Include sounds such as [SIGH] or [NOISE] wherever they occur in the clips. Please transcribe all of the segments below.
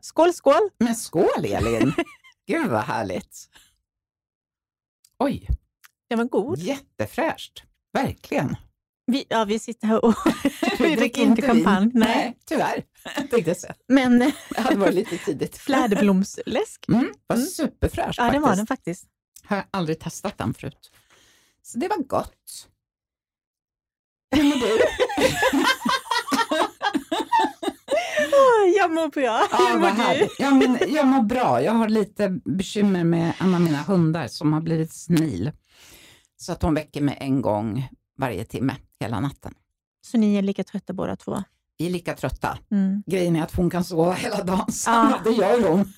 Skål, skål! Men skål Elin! [LAUGHS] Gud vad härligt! Oj, Den var god. jättefräscht. Verkligen. Vi, ja, vi sitter här och [LAUGHS] vi dricker inte champagne. Nej. Nej, tyvärr. tänkte. Men Det hade varit lite tidigt. [LAUGHS] fläderblomsläsk, Mm, var Mm. superfräscht ja det faktiskt. var den faktiskt. Har jag aldrig testat den förut. Så det var gott. Hur mår du? [LAUGHS] Jag mår bra. Ja, Hur mår du? Ja, men jag mår bra. Jag har lite bekymmer med en av mina hundar som har blivit snil. Så att hon väcker mig en gång varje timme hela natten. Så ni är lika trötta båda två? Vi är lika trötta. Mm. Grejen är att hon kan sova hela dagen, så [LAUGHS] det gör hon.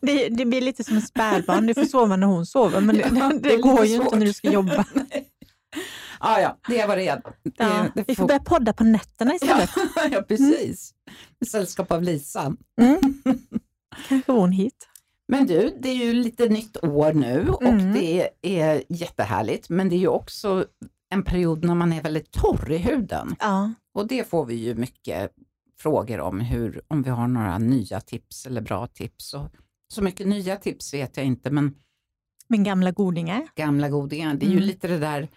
Det, det blir lite som en spädbarn, du får sova när hon sover, men det, [LAUGHS] Ja, det, det går ju inte svårt. när du ska jobba. Ja, ja, det var det. det, Ja, det vi får börja podda på nätterna istället. [LAUGHS] ja, precis. Med sällskap av Lisa. Mm. [LAUGHS] Kanske hon hit. Men du, det är ju lite nytt år nu och Mm. det är jättehärligt, men det är ju också en period när man är väldigt torr i huden. Ja. Och det får vi ju mycket frågor om, hur, om vi har några nya tips eller bra tips. Och så mycket nya tips vet jag inte, men Min gamla godingar. gamla godingar, det är ju Mm. lite det där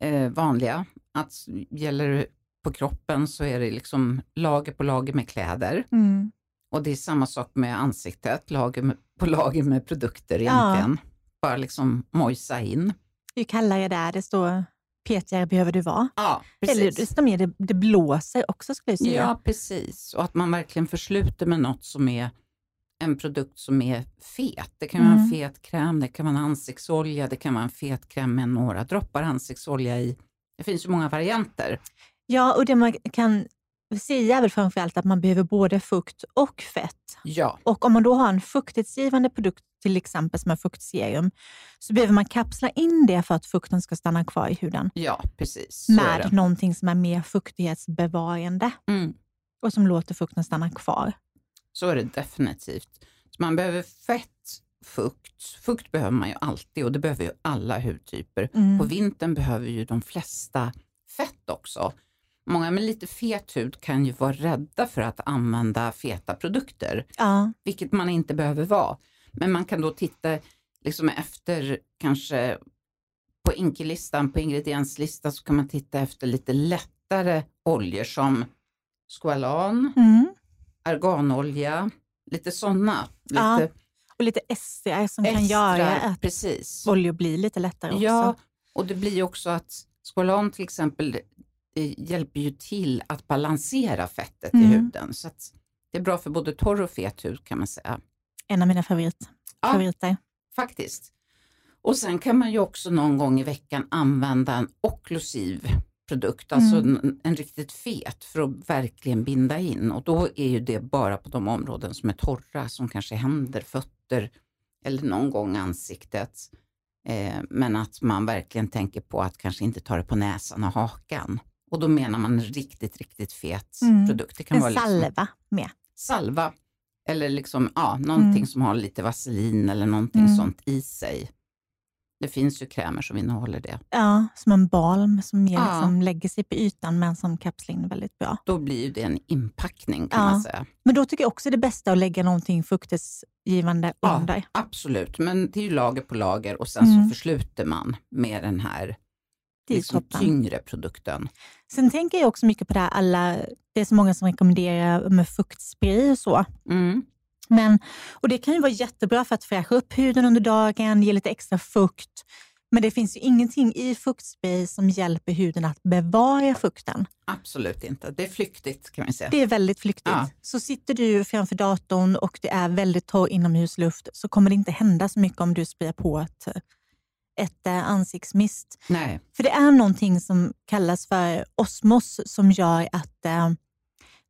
eh, vanliga, att gäller på kroppen så är det liksom lager på lager med kläder. Mm. Och det är samma sak med ansiktet, lager med, på lager med produkter egentligen. Bara liksom mojsa in. Ju kallare det är, desto petigare behöver du vara. Ja, Eller precis. desto mer det, det blåser också skulle jag säga. Ja, precis. Och att man verkligen försluter med något som är en produkt som är fet. Det kan vara en Mm. fet kräm, det kan vara en ansiktsolja, det kan vara en fet kräm med några droppar ansiktsolja i. Det finns ju många varianter. Ja, och det man kan säga är väl framförallt att man behöver både fukt och fett. Ja, Och om man då har en fuktighetsgivande produkt, till exempel som en fuktserum, så behöver man kapsla in det för att fukten ska stanna kvar i huden ja precis. Så är med någonting som är mer fuktighetsbevarande Mm. och som låter fukten stanna kvar. Så är det definitivt. Så man behöver fett, fukt. Fukt behöver man ju alltid och det behöver ju alla hudtyper. Mm. På vintern behöver ju de flesta fett också. Många med lite fet hud kan ju vara rädda för att använda feta produkter, Ja, vilket man inte behöver vara. Men man kan då titta liksom efter kanske på inkelistan, på ingredienslistan så kan man titta efter lite lättare oljor som squalan, mm. Arganolja, lite sådana. Ja, och lite ester som kan extra, göra att precis. oljor blir lite lättare också. Ja, och det blir också att squalan till exempel, det hjälper ju till att balansera fettet i Mm. huden. Så det är bra för både torr och fet hud kan man säga. En av mina favorit, Ja. favoriter. Faktiskt. Och sen kan man ju också någon gång i veckan använda en okklusiv produkt, alltså Mm. en, riktigt fet för att verkligen binda in. Och då är ju det bara på de områden som är torra, som kanske händer, fötter eller någon gång ansiktet. Eh, men att man verkligen tänker på att kanske inte ta det på näsan och hakan. Och då menar man en riktigt, riktigt fet Mm. produkt. Det kan En vara liksom salva med. salva eller liksom, ja, någonting Mm. som har lite vaselin eller någonting Mm. sånt i sig. Det finns ju krämer som innehåller det. Ja, som en balm som mer Ja. liksom lägger sig på ytan men som kapslar in väldigt bra. Då blir ju det en inpackning kan Ja. man säga. Men då tycker jag också det är bästa att lägga någonting fuktighetsgivande Ja, under. absolut, men det är ju lager på lager och sen Mm. så försluter man med den här liksom, tyngre produkten. Sen tänker jag också mycket på det här, alla, det är så många som rekommenderar med fuktspray och så. Mm. Men, och det kan ju vara jättebra för att fräscha upp huden under dagen, ge lite extra fukt. Men det finns ju ingenting i fuktspray som hjälper huden att bevara fukten. Absolut inte, det är flyktigt kan vi säga. Det är väldigt flyktigt. Ja. Så sitter du framför datorn och det är väldigt torr inomhusluft så kommer det inte hända så mycket om du sprayar på ett, ett eh, ansiktsmist. Nej, För det är någonting som kallas för osmos som gör att eh,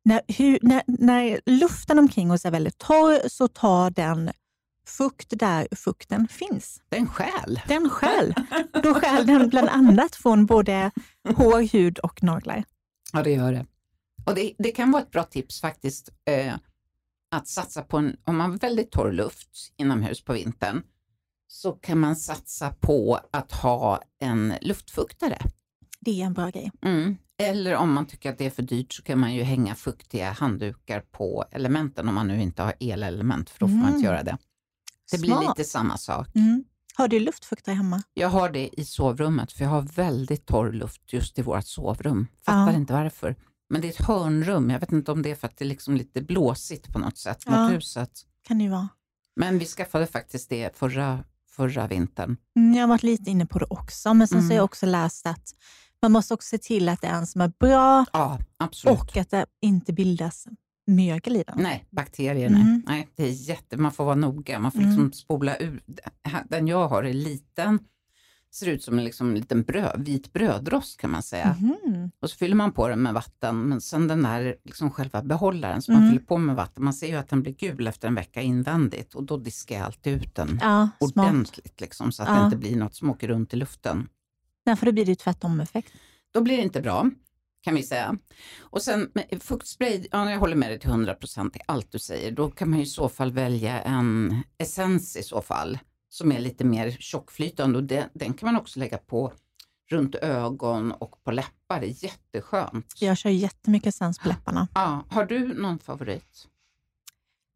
när, hu, när, när luften omkring oss är väldigt torr så tar den fukt där fukten finns. det är en själ. Den skäl. Då skäl den bland annat från både hår, hud och naglar. Ja, det gör det. Och det, det kan vara ett bra tips faktiskt eh, att satsa på en, om man har väldigt torr luft inomhus på vintern, så kan man satsa på att ha en luftfuktare. Det är en bra grej. Mm. Eller om man tycker att det är för dyrt så kan man ju hänga fuktiga handdukar på elementen om man nu inte har elelement, för då får man Mm. inte göra det. Det blir Smart. lite samma sak. Mm. Har du luftfuktare hemma? Jag har det i sovrummet för jag har väldigt torr luft just i vårt sovrum. Fattar Ja. inte varför. Men det är ett hörnrum. Jag vet inte om det är för att det är liksom lite blåsigt på något sätt mot Ja. huset. Kan det ju vara. Men vi skaffade faktiskt det förra, förra vintern. Mm, jag har varit lite inne på det också, men sen så har Mm. jag också läst att man måste också se till att det är en som är bra Ja, och att det inte bildas mögel i den. Nej, bakterier Mm. nej. Det är jätte, man får vara noga. Man får Mm. liksom spola ur. Den jag har är liten. Ser ut som en liksom liten bröd, vit brödrost kan man säga. Mhm. Och så fyller man på den med vatten. Men sen den där liksom själva behållaren som man Mm. fyller på med vatten. Man ser ju att den blir gul efter en vecka invändigt. Och då diskar jag alltid ut den Ja, ordentligt. Liksom, så att Ja. det inte blir något som åker runt i luften. Nej, för då blir det tvärtom-effekt. Då blir det inte bra, kan vi säga. Och sen fuktspray, ja, jag håller med dig till 100% i allt du säger. Då kan man i så fall välja en essens i så fall, som är lite mer tjockflytande. Och den, den kan man också lägga på runt ögon och på läppar. Det är jätteskönt. Jag kör jättemycket essens på läpparna. Ja, har du någon favorit?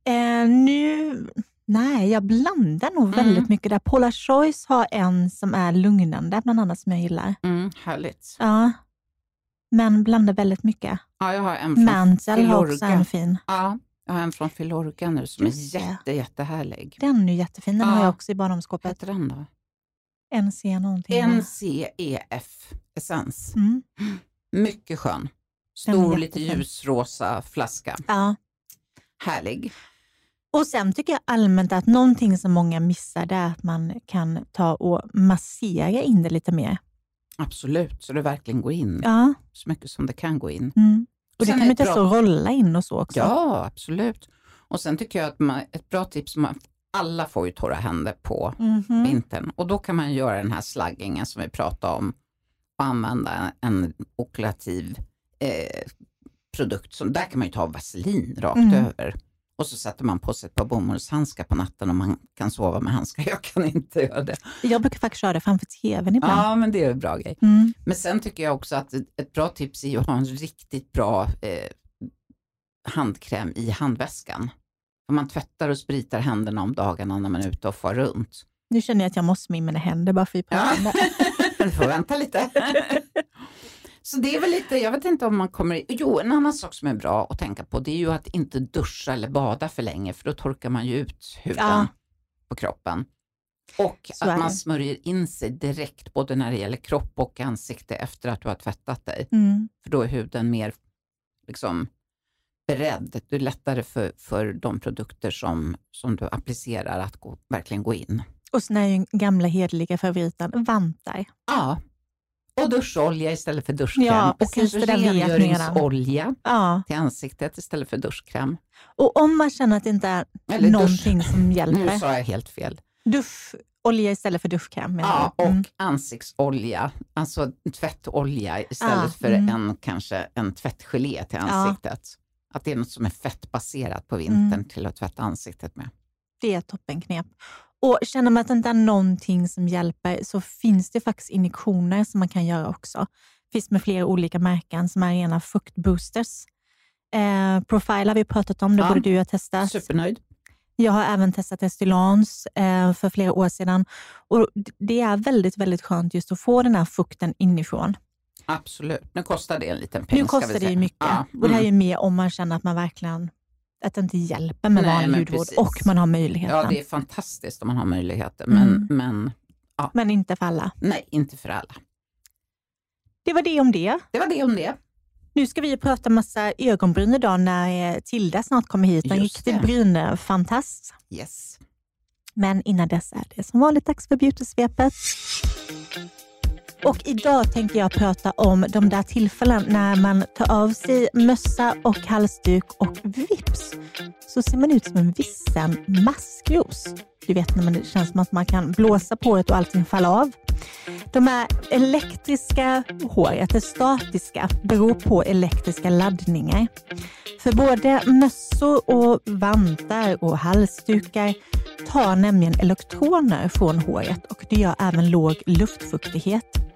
Eh, nu, nej, jag blandar nog Mm. väldigt mycket där. Paula Choice har en som är lugnande, bland annat, som jag gillar. Mm, härligt. Ja, men blandar väldigt mycket. Ja, jag har en från Mantle har också Filorga. en fin. Ja, jag har en från Filorga nu som Just är det. jätte, jättehärlig. Den är jättefin, den Ja. har jag också i Vad badrumsskåpet. heter den då? NC någonting. NCEF Essens. Mm. Mycket skön. Stor, lite ljusrosa flaska. Ja. Härlig. Och sen tycker jag allmänt att någonting som många missar det är att man kan ta och massera in det lite mer. Absolut, så det verkligen går in. Ja. Så mycket som det kan gå in. Mm. Och det kan man testa bra- att rolla in och så också. Ja, absolut. Och sen tycker jag att man, ett bra tips, man, alla får ju torra händer på Mhm. vintern. Och då kan man göra den här slaggingen som vi pratade om och använda en oklativ eh, produkt. Som, där kan man ju ta vaselin rakt Mm. över. Och så sätter man på sig ett par bomullshandskar på natten och man kan sova med handskar. [LAUGHS] Jag kan inte göra det. Jag brukar faktiskt köra det framför tvn ibland. Ja, men det är en bra grej. Mm. Men sen tycker jag också att ett, bra tips är att ha en riktigt bra eh, handkräm i handväskan. Om man tvättar och spritar händerna om dagarna när man är ute och far runt. Nu känner jag att jag måste med mina händer bara för att vi pratar om. Men du får vänta lite. [LAUGHS] Så det är väl lite, jag vet inte om man kommer... Jo, en annan sak som är bra att tänka på det är ju att inte duscha eller bada för länge för då torkar man ju ut huden Ja. på kroppen. Och Så att man smörjer in sig direkt både när det gäller kropp och ansikte efter att du har tvättat dig. Mm. För då är huden mer liksom beredd. Det är lättare för, för de produkter som, som du applicerar att gå, verkligen gå in. Och sen är ju gamla hederliga favoriten vantar. Ja. Och duscholja istället för duschkräm. Ja, och kanske rengöringsolja Ja. till ansiktet istället för duschkräm. Och om man känner att det inte är Eller någonting som Nu hjälper, sa jag helt fel. duscholja istället för duschkräm. Ja, du? och Mm. ansiktsolja, alltså tvättolja istället Ah, för mm. en, kanske en tvättgelé till Ja. ansiktet. Att det är något som är fettbaserat på vintern Mm. till att tvätta ansiktet med. Det är ett toppenknep. Och känner man att det inte är någonting som hjälper så finns det faktiskt injektioner som man kan göra också. Det finns med flera olika märken som är rena fuktboosters. Eh, Profile har vi pratat om, det Ja. borde du ha testat. Supernöjd. Jag har även testat Estylans eh, för flera år sedan. Och Det är väldigt, väldigt skönt just att få den här fukten inifrån. Absolut. Nu kostar det en liten peng. Nu kostar det ju mycket. Ja, Och det här är mm. ju mer om man känner att man verkligen att det inte hjälper med Nej, vanlig precis. och man har möjligheten. Ja, det är fantastiskt om man har möjligheter, men, Mm. men Men inte för alla. nej, inte för alla. Det var det om det. Det var det om det. Nu ska vi prata massa ögonbryn idag när eh, Tilda snart kommer hit. En riktig brynfantast. Yes. Men innan dess är det som vanligt dags för beautysvepet. Och idag tänkte jag prata om de där tillfällen när man tar av sig mössa och halsduk och vips så ser man ut som en vissen maskros. Du vet när man, det känns som att man kan blåsa på det och allting faller av. De här elektriska håret, det statiska, beror på elektriska laddningar. För både mössor och vantar och halsdukar tar nämligen elektroner från håret och det gör även låg luftfuktighet.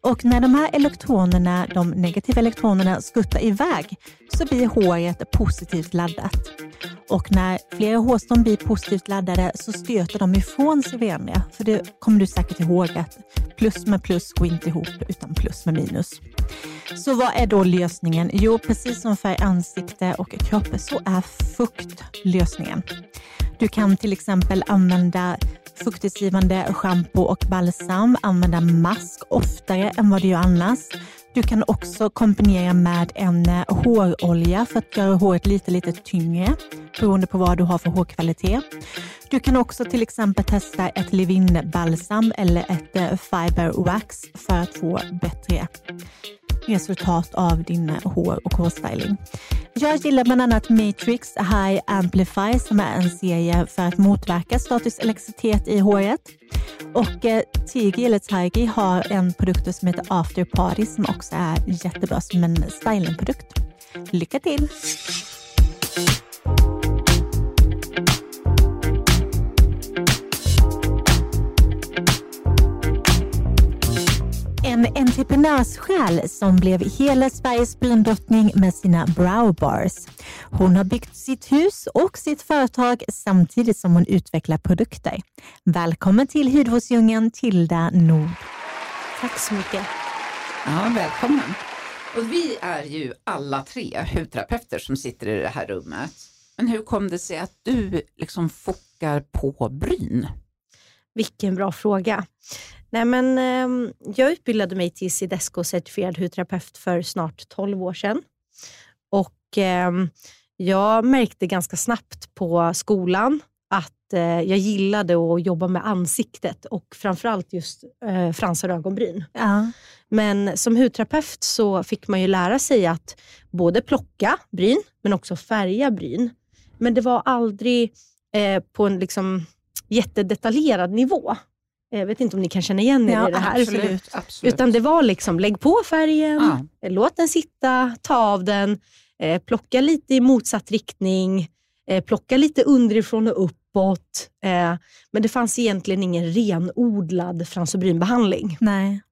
Och när de här elektronerna, de negativa elektronerna skuttar iväg så blir håret positivt laddat. Och när flera hårstrån blir positivt laddade så stöter de ifrån sig varandra. För det kommer du säkert ihåg att plus med plus går inte ihop utan plus med minus. Så vad är då lösningen? Jo, precis som för ansikte och kropp så är fukt lösningen. Du kan till exempel använda fuktighetsgivande schampo och balsam, använda mask oftare än vad du gör annars. Du kan också kombinera med en hårolja för att göra håret lite, lite tyngre beroende på vad du har för hårkvalitet. Du kan också till exempel testa ett Levin balsam eller ett eh, fiber wax för att få bättre resultat av din eh, hår och hårstyling. Jag gillar bland annat Matrix High Amplify som är en serie för att motverka status elektricitet i håret. Och eh, Tigi eller Tigi har en produkt som heter After Party som också är jättebra som en stylingprodukt. Lycka till! En entreprenörssjäl som blev hela Sveriges bryndrottning med sina browbars. Hon har byggt sitt hus och sitt företag samtidigt som hon utvecklar produkter. Välkommen till hudvårdsdjungeln, Tilda Nord. Tack så mycket. Ja, välkommen. Och vi är ju alla tre hudterapeuter som sitter i det här rummet. Men hur kom det sig att du liksom fokar på bryn? Vilken bra fråga. Nej, men, eh, jag utbildade mig till Sidesco certifierad hudterapeut för snart 12 år sedan. Och, eh, jag märkte ganska snabbt på skolan att eh, jag gillade att jobba med ansiktet och framförallt just eh, fransar och ögonbryn. Ja. Men som hudterapeut så fick man ju lära sig att både plocka bryn, men också färga bryn. Men det var aldrig eh, på en liksom jättedetaljerad nivå. Jag vet inte om ni kan känna igen er Ja, i det här. Absolut, absolut. Utan det var liksom, lägg på färgen, Ja. låt den sitta, ta av den, eh, plocka lite i motsatt riktning, eh, plocka lite underifrån och uppåt. Eh, men det fanns egentligen ingen renodlad frans och brynbehandling. Nej.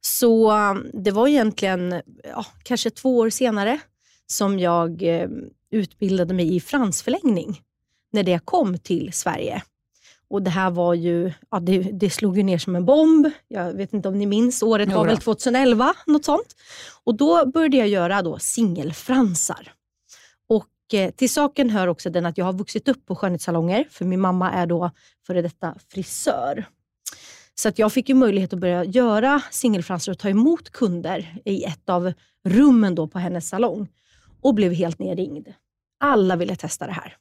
Så um, det var egentligen ja, kanske två år senare som jag eh, utbildade mig i fransförlängning när det kom till Sverige. Och Det här var ju, ja, det, det slog ju ner som en bomb. Jag vet inte om ni minns, året var väl 2011, något sånt. Och Då började jag göra då singelfransar. Och eh, Till saken hör också den att jag har vuxit upp på skönhetssalonger, för min mamma är då före detta frisör. Så att jag fick ju möjlighet att börja göra singelfransar och ta emot kunder i ett av rummen då på hennes salong och blev helt nerringd. Alla ville testa det här.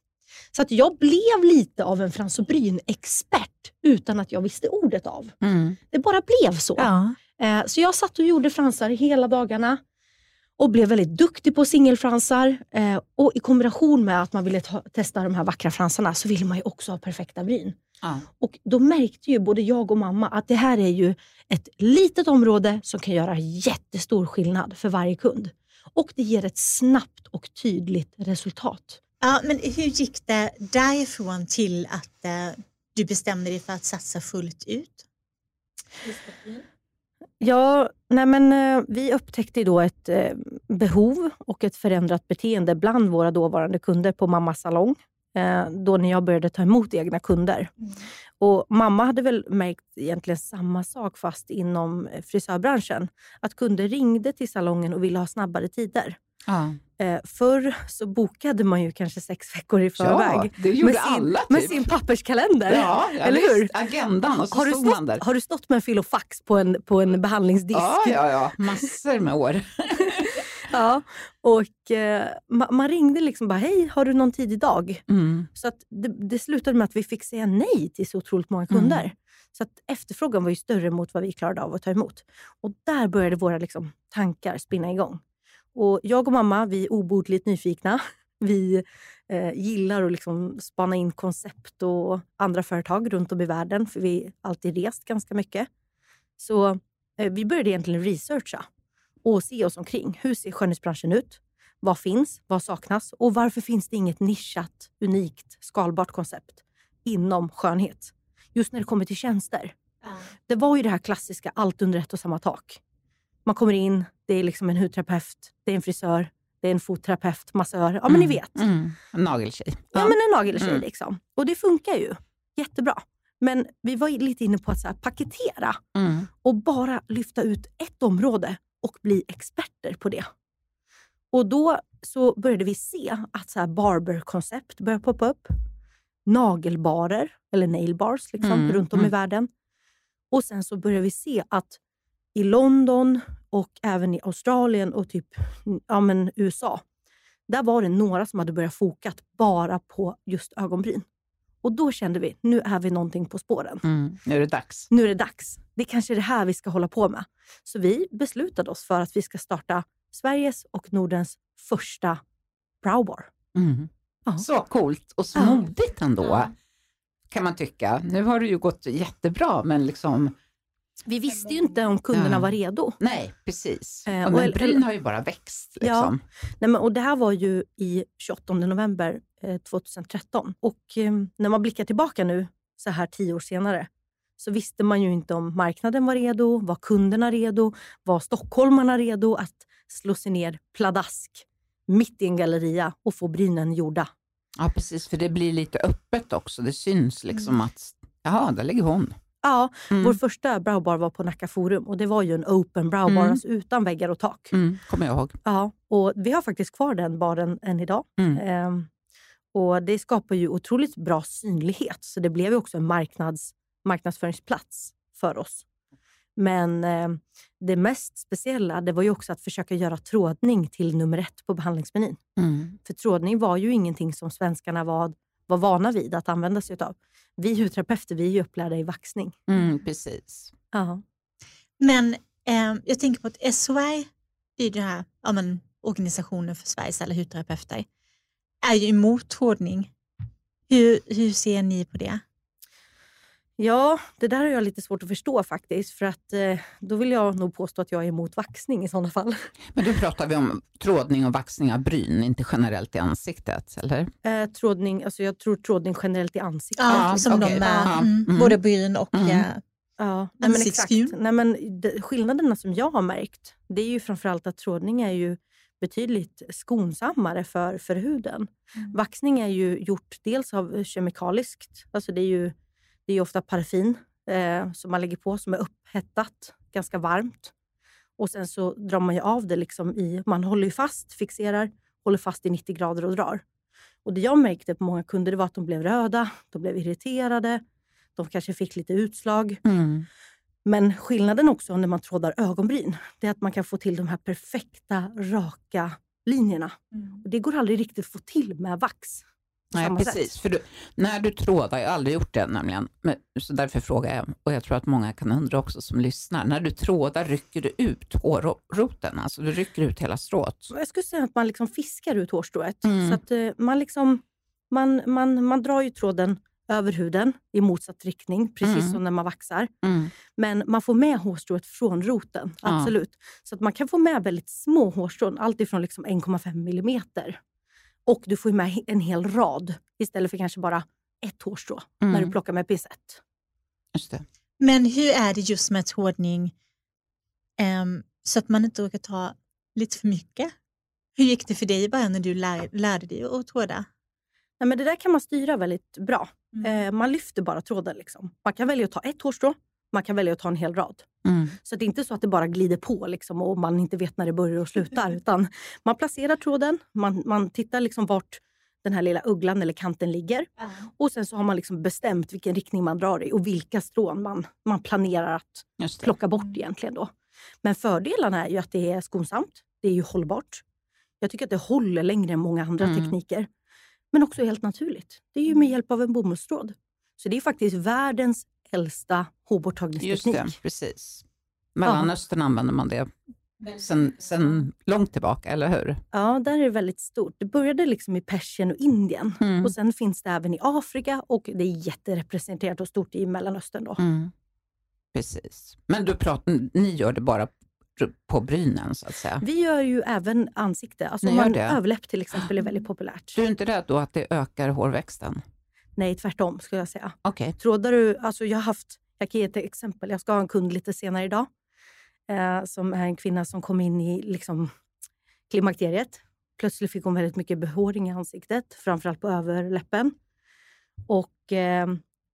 Så att jag blev lite av en frans och bryn-expert utan att jag visste ordet av. Mm. Det bara blev så. Ja. Eh, Så jag satt och gjorde fransar hela dagarna och blev väldigt duktig på singelfransar. Eh, Och I kombination med att man ville ta, testa de här vackra fransarna så ville man ju också ha perfekta bryn. Ja. Och Då märkte ju både jag och mamma att det här är ju ett litet område som kan göra jättestor skillnad för varje kund. Och det ger ett snabbt och tydligt resultat. Ja, men hur gick det därifrån till att eh, du bestämde dig för att satsa fullt ut? Ja, nej men, eh, vi upptäckte då ett eh, behov och ett förändrat beteende bland våra dåvarande kunder på mammas salong. Eh, då när jag började ta emot egna kunder. Och Mamma hade väl märkt egentligen samma sak fast inom frisörbranschen. Att kunder ringde till salongen och ville ha snabbare tider. Eh, förr så bokade man ju kanske sex veckor i förväg. det gjorde med sin, alla typ. med sin papperskalender. Ja, ja, Eller hur? Agendan och så Har du, stod man där. stått, har du stått med en fil och fax på en, på en behandlingsdisk? Ja, ja, ja. Massor med år. [LAUGHS] Ja, och eh, ma- man ringde liksom bara, hej, har du någon tid idag? Mm. Så att det, det slutade med att vi fick säga nej till så otroligt många kunder. Mm. Så att efterfrågan var ju större mot vad vi klarade av att ta emot. Och där började våra liksom, tankar spinna igång. Och jag och mamma, vi är obotligt nyfikna. [LAUGHS] Vi eh, gillar att liksom spana in koncept och andra företag runt om i världen, för vi har alltid rest ganska mycket. Så eh, vi började egentligen researcha och se oss omkring. Hur ser skönhetsbranschen ut? Vad finns? Vad saknas? Och varför finns det inget nischat, unikt, skalbart koncept inom skönhet? Just när det kommer till tjänster. Det var ju det här klassiska, allt under ett och samma tak. Man kommer in, det är liksom en hudterapeut, det är en frisör, det är en fotterapeut, massör. Ja, men ni vet. Mm. En nageltjej. Ja, men en nageltjej. Mm. Liksom. Och det funkar ju jättebra. Men vi var lite inne på att så paketera Mm. och bara lyfta ut ett område och bli experter på det. Och då så började vi se att så barber-koncept började poppa upp. Nagelbarer, eller nailbars, liksom, Mm, runt om i mm. världen. Och sen så började vi se att i London och även i Australien och typ ja, men USA, där var det några som hade börjat fokat bara på just ögonbryn. Och då kände vi, nu är vi någonting på spåren Mm. Nu är det dags. nu är det dags. Det är kanske är det här vi ska hålla på med. Så vi beslutade oss för att vi ska starta Sveriges och Nordens första browbar. Mm. Ja. Så coolt och så Ja. modigt ändå, kan man tycka. Nu har det ju gått jättebra, men liksom... Vi visste ju inte om kunderna Ja. var redo. Nej, precis. Eh, och men bryn har ju bara växt. Ja. Liksom. Nej, men, och det här var ju i 28 november eh, 2013. Och eh, när man blickar tillbaka nu, så här tio år senare, så visste man ju inte om marknaden var redo, var kunderna redo, var stockholmarna redo att slå sig ner pladask mitt i en galleria och få brynen gjorda. Ja, precis. För det blir lite öppet också. Det syns liksom att, jaha, där ligger hon. Ja, Mm. vår första browbar var på Nacka Forum och det var ju en open browbar, Mm. alltså utan väggar och tak. Mm, kommer jag ihåg. Ja, och vi har faktiskt kvar den baren än idag. Mm. Ehm, och Det skapar ju otroligt bra synlighet, så det blev ju också en marknads, marknadsföringsplats för oss. Men eh, det mest speciella det var ju också att försöka göra trådning till nummer ett på behandlingsmenyn. Mm. För trådning var ju ingenting som svenskarna var, var vana vid att använda sig av. Vi hudterapeuter vi är ju upplärda i vaxning. Mm, precis. Ja. Men eh, jag tänker på att SOI, det är den här ja, men, organisationen för Sveriges alla hudterapeuter, är ju emot trådning. Hur, hur ser ni på det? Ja, det där har jag lite svårt att förstå faktiskt. För att eh, då vill jag nog påstå att jag är emot vaxning i sådana fall. Men då pratar vi om trådning och vaxning av bryn, inte generellt i ansiktet, eller? Eh, trådning, alltså jag tror trådning generellt i ansiktet. Ja, Ja, som okej. de med Ja. mm, Mm. både bryn och... Mm. eh, Ja, nej, men exakt. Nej, men de, skillnaderna som jag har märkt, det är ju framförallt att trådning är ju betydligt skonsammare för, för huden. Mm. Vaxning är ju gjort dels av kemikaliskt, alltså det är ju det är ofta paraffin eh, som man lägger på som är upphettat, ganska varmt. Och sen så drar man ju av det liksom i, man håller ju fast, fixerar, håller fast i 90 grader och drar. Och det jag märkte på många kunder det var att de blev röda, de blev irriterade, de kanske fick lite utslag. Mm. Men skillnaden också när man trådar ögonbryn, det är att man kan få till de här perfekta, raka linjerna. Och det går aldrig riktigt att få till med vax. Nej, precis. sätt. För du, när du trådar, jag har aldrig gjort det nämligen, men, så därför frågar jag, och jag tror att många kan undra också som lyssnar. När du trådar, rycker du ut hårroten? Alltså du rycker ut hela strået? Jag skulle säga att man liksom fiskar ut hårstrået. Mm. Så att eh, man, liksom, man, man, man drar ju tråden över huden i motsatt riktning, precis Mm. som när man vaxar. Mm. Men man får med hårstrået från roten, Ja. absolut. Så att man kan få med väldigt små hårstrån, alltifrån liksom 1,5 millimeter. Och du får med en hel rad istället för kanske bara ett hårstrå när Mm. du plockar med pincett. Men hur är det just med trådning ehm, så att man inte råkar ta lite för mycket? Hur gick det för dig i början när du lär, lärde dig att tråda? Nej, men det där kan man styra väldigt bra. Mm. Eh, man lyfter bara tråden. Liksom. Man kan välja att ta ett hårstrå, man kan välja att ta en hel rad. Mm. Så det är inte så att det bara glider på liksom, och man inte vet när det börjar och slutar. [LAUGHS] Utan man placerar tråden, man, man tittar liksom vart den här lilla ugglan eller kanten ligger. Och sen så har man liksom bestämt vilken riktning man drar i och vilka strån man, man planerar att plocka bort egentligen. Då. Men fördelarna är ju att det är skonsamt, det är ju hållbart. Jag tycker att det håller längre än många andra Mm. tekniker. Men också helt naturligt. Det är ju med hjälp av en bomullstråd. Så det är faktiskt världens äldsta Just hårborttagningsteknik. det, precis. Mellanöstern använder man det sen, sen långt tillbaka, eller hur? Ja, där är det väldigt stort. Det började liksom i Persien och Indien. Mm. Och Sen finns det även i Afrika och det är jätterepresenterat och stort i Mellanöstern. Då. Mm. Precis. Men du pratar, ni gör det bara på brynen, så att säga? Vi gör ju även ansikte. Alltså man, överläpp till exempel är väldigt populärt. Du är inte rädd då att det ökar hårväxten? Nej, tvärtom skulle jag säga. Okej. Trådar du, alltså jag har haft Jag kan ge ett exempel. Jag ska ha en kund lite senare idag eh, som är en kvinna som kom in i liksom, klimakteriet. Plötsligt fick hon väldigt mycket behåring i ansiktet, framförallt på överläppen. Och, eh,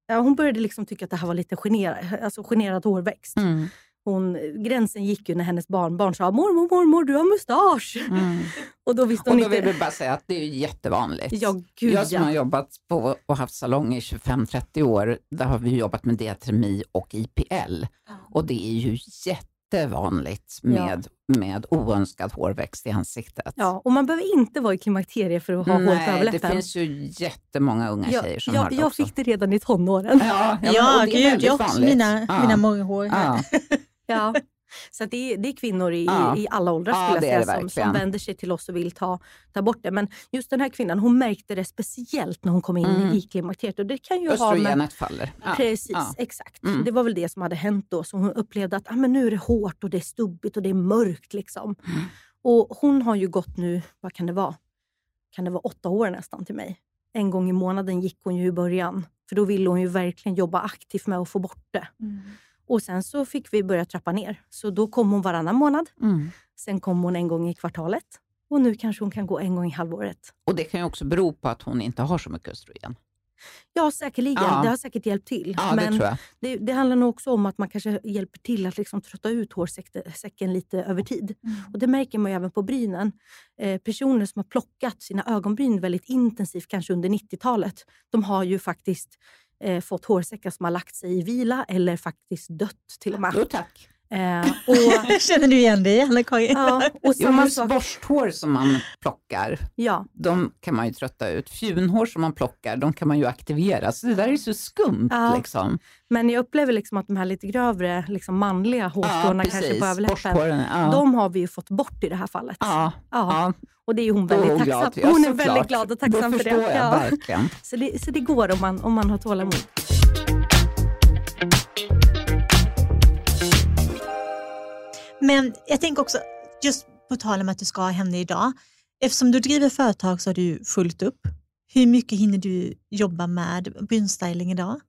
hon började liksom tycka att det här var lite generad, alltså generad hårväxt. Mm. Hon, gränsen gick ju när hennes barnbarn sa mormor, mormor, du har mustasch. Mm. [LAUGHS] Och då visste Och hon då vill inte... vi bara säga att det är ju jättevanligt. Ja, gud jag som ja. har jobbat på och haft salong i 25-30 år, där har vi jobbat med diatremi och IPL. Och det är ju jättevanligt med, med oönskad hårväxt i ansiktet. Ja, och man behöver inte vara i klimakterie för att ha hår på Nej, det överläppen. finns ju jättemånga unga jag, tjejer som jag, har det jag också. fick det redan i tonåren. Ja, ja, Ja, och det är gud, väldigt jag mina, ja. mina morrhår här. Ja. [LAUGHS] Så det, är, det är kvinnor i, Ja. i alla åldrar Ja, skulle jag säga, som, som vänder sig till oss och vill ta, ta bort det. Men just den här kvinnan hon märkte det speciellt när hon kom in Mm. i klimakteriet. Och det kan ju ha med, Östrogenet faller. Ja. Precis, Ja. exakt. Mm. Det var väl det som hade hänt då. Så hon upplevde att ah, men nu är det hårt och det är stubbigt och det är mörkt. Liksom. Mm. Och hon har ju gått nu, vad kan det vara? Kan det vara åtta år nästan till mig? En gång i månaden gick hon ju i början. För då ville hon ju verkligen jobba aktivt med att få bort det. Och sen så fick vi börja trappa ner. Så då kom hon varannan månad. Mm. Sen kom hon en gång i kvartalet. Och nu kanske hon kan gå en gång i halvåret. Och det kan ju också bero på att hon inte har så mycket östrogen. Ja, säkerligen. Ja. Det har säkert hjälpt till. Ja, Men det tror jag. det, det handlar nog också om att man kanske hjälper till att liksom trötta ut hårsäcken lite över tid. Och Det märker man även på brynen. Eh, personer som har plockat sina ögonbryn väldigt intensivt, kanske under 90-talet, de har ju faktiskt eh, fått hårsäckar som har lagt sig i vila eller faktiskt dött till och med. Jo tack. Eh, [LAUGHS] och, Känner du igen dig, Anna-Karin? ja, och Jo, samma men sak. borsthår som man plockar, Ja, de kan man ju trötta ut. Fjunhår som man plockar, de kan man ju aktivera. Så det där är så skumt. Ja. Liksom. men jag upplever liksom att de här lite grövre liksom manliga hårstråna kanske på överläppen, ja. de har vi ju fått bort i det här fallet. ja. Ja. ja. Och det är hon väldigt hon tacksam glad. Ja, Hon är väldigt glad och tacksam för det. jag Ja. Så, det, så det går om man, om man har tålamod. Men jag tänker också, just på tal om att du ska ha henne idag. Eftersom du driver företag så har du fullt upp. Hur mycket hinner du jobba med brynstyling idag?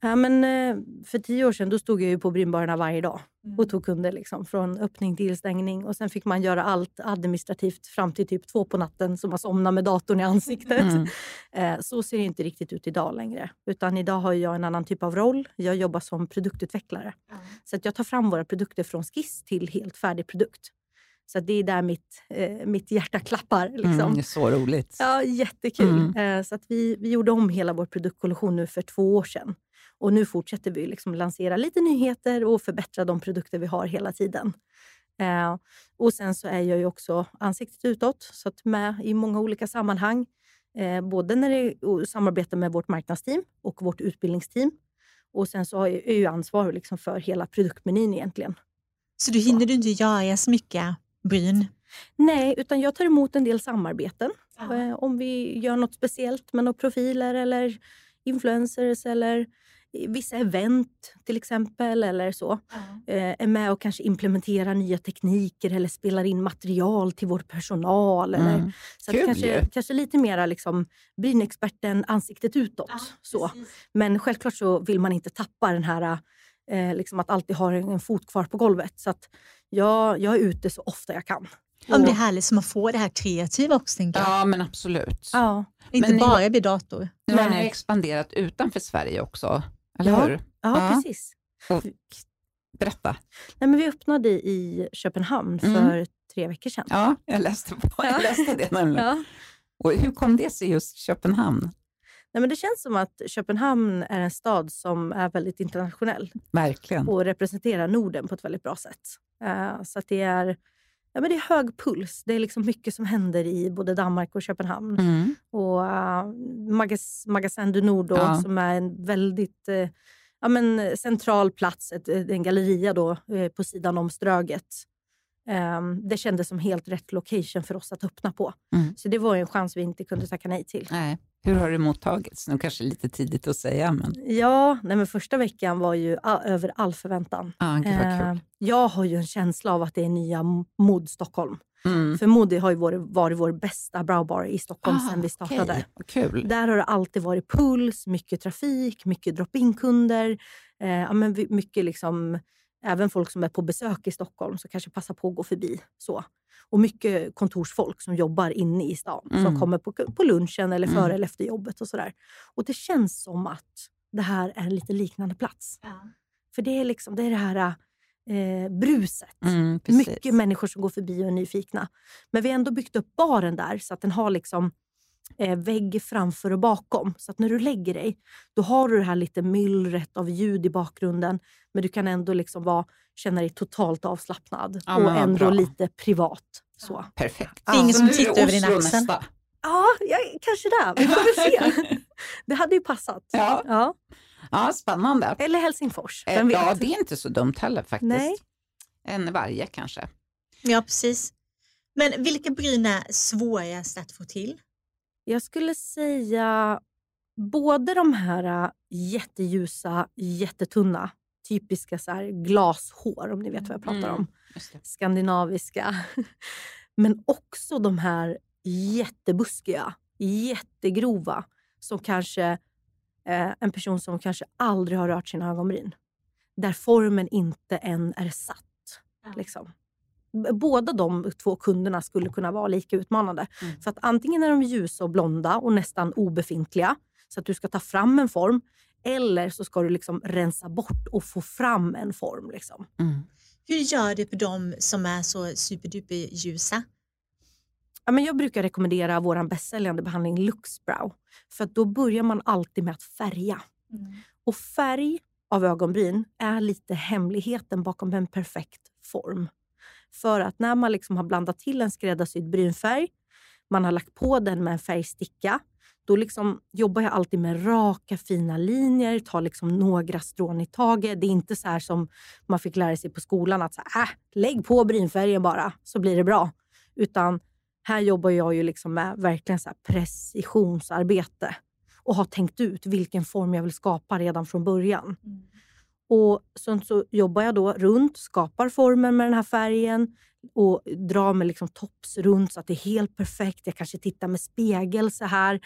Ja, men, eh, för tio år sedan då stod jag ju på brynbarerna varje dag Mm. och tog kunder liksom, från öppning till stängning. Och Sen fick man göra allt administrativt fram till typ två på natten så man somnade med datorn i ansiktet. Mm. [LAUGHS] Eh, Så ser det inte riktigt ut idag längre. Utan idag har jag en annan typ av roll. Jag jobbar som produktutvecklare. Så att jag tar fram våra produkter från skiss till helt färdig produkt. Så det är där mitt, eh, mitt hjärta klappar. Liksom. Mm, det är så roligt. Ja, jättekul. Mm. Eh, Så att vi, vi gjorde om hela vår produktkollektion nu för två år sedan. Och nu fortsätter vi liksom lansera lite nyheter och förbättra de produkter vi har hela tiden. Eh, och Sen så är jag ju också ansiktet utåt, så att med i många olika sammanhang. Eh, både när det är samarbete med vårt marknadsteam och vårt utbildningsteam. Och Sen så är jag ju ansvarig liksom för hela produktmenyn egentligen. Så du hinner du inte göra så mycket bryn? Nej, utan jag tar emot en del samarbeten. Eh, om vi gör något speciellt med några profiler eller influencers eller vissa event till exempel. eller så. Eh, är med och kanske implementerar nya tekniker eller spelar in material till vår personal. Eller, Mm. så att Kul kanske, kanske lite mera liksom, brynexperten ansiktet utåt. så. Men självklart så vill man inte tappa den här eh, liksom att alltid ha en fot kvar på golvet. Så att jag, jag är ute så ofta jag kan. Ja, men det är härligt som att få det här kreativa också, tänker jag. Ja, men absolut. ja. Inte Men ni- bara vid dator. Nu har ni expanderat utanför Sverige också, eller Ja. hur? Ja, precis. Och, berätta. Nej, men vi öppnade i Köpenhamn Mm. för tre veckor sedan. Ja, jag läste, på, jag Ja. läste det nämligen. Och hur kom det sig just Köpenhamn? Nej, men det känns som att Köpenhamn är en stad som är väldigt internationell Verkligen. och representerar Norden på ett väldigt bra sätt. Eh, så det är, ja, men det är hög puls. Det är liksom mycket som händer i både Danmark och Köpenhamn. Mm. Och uh, Magas, Magasin du Nord då, Ja. som är en väldigt eh, ja, men central plats, ett, en galleria då, eh, på sidan om Ströget. Ehm, det kändes som helt rätt location för oss att öppna på. Mm. Så det var en chans vi inte kunde tacka nej till. Nej. Hur har det mottagits? Nu kanske lite tidigt att säga, men Ja, nej men första veckan var ju över all förväntan. ah, Eh, jag har ju en känsla av att det är nya mod Stockholm. Mm. För Modi har ju varit, varit vår bästa browbar i Stockholm Ah, sedan vi startade. Vad Kul. Där har det alltid varit puls, mycket trafik, mycket drop-in-kunder. Eh, ja, men vi- mycket liksom, även folk som är på besök i Stockholm som kanske passar på att gå förbi. Så. Och mycket kontorsfolk som jobbar inne i stan Mm. som kommer på, på lunchen eller före Mm. eller efter jobbet. och sådär. Och Det känns som att det här är en lite liknande plats. För det är, liksom, det, är det här eh, bruset. Mm. Mycket människor som går förbi och är nyfikna. Men vi har ändå byggt upp baren där så att den har liksom vägg framför och bakom. Så att när du lägger dig, då har du det här lite myllret av ljud i bakgrunden. Men du kan ändå liksom vara, känna dig totalt avslappnad Ja, och ändå bra. lite privat. Så. Perfekt. Det är ingen som tittar över din axel. Ja, ja, kanske det. Vi får väl se. [LAUGHS] det hade ju passat. Ja. Ja. Ja, spännande. Eller Helsingfors, Eh, vem vet? Ja, det är inte så dumt heller faktiskt. Nej. En varje kanske. Ja, precis. Men vilka bryn är svårast att få till? Jag skulle säga både de här äh, jätteljusa, jättetunna, typiska så här glashår, om ni vet vad jag pratar Mm. om. Det. Skandinaviska. [LAUGHS] Men också de här jättebuskiga, jättegrova, som kanske eh, en person som kanske aldrig har rört sina ögonbryn. Där formen inte än är satt. Liksom. Båda de två kunderna skulle kunna vara lika utmanande. Mm. För att antingen är de ljusa och blonda och nästan obefintliga, så att du ska ta fram en form. Eller så ska du liksom rensa bort och få fram en form. Liksom. Mm. Hur gör du på de som är så superduper ljusa? Ja, men jag brukar rekommendera vår bästsäljande behandling Luxbrow. För att då börjar man alltid med att färga. Och färg av ögonbryn är lite hemligheten bakom en perfekt form. För att när man liksom har blandat till en skräddarsydd brynfärg, man har lagt på den med en färgsticka, då liksom jobbar jag alltid med raka fina linjer, tar liksom några strån i taget. Det är inte så här som man fick lära sig på skolan, att så här, äh, lägg på brynfärgen bara så blir det bra. Utan här jobbar jag ju liksom med verkligen så här precisionsarbete och har tänkt ut vilken form jag vill skapa redan från början. Mm. Och Sen så jobbar jag då runt, skapar formen med den här färgen och drar med liksom tops runt så att det är helt perfekt. Jag kanske tittar med spegel så här,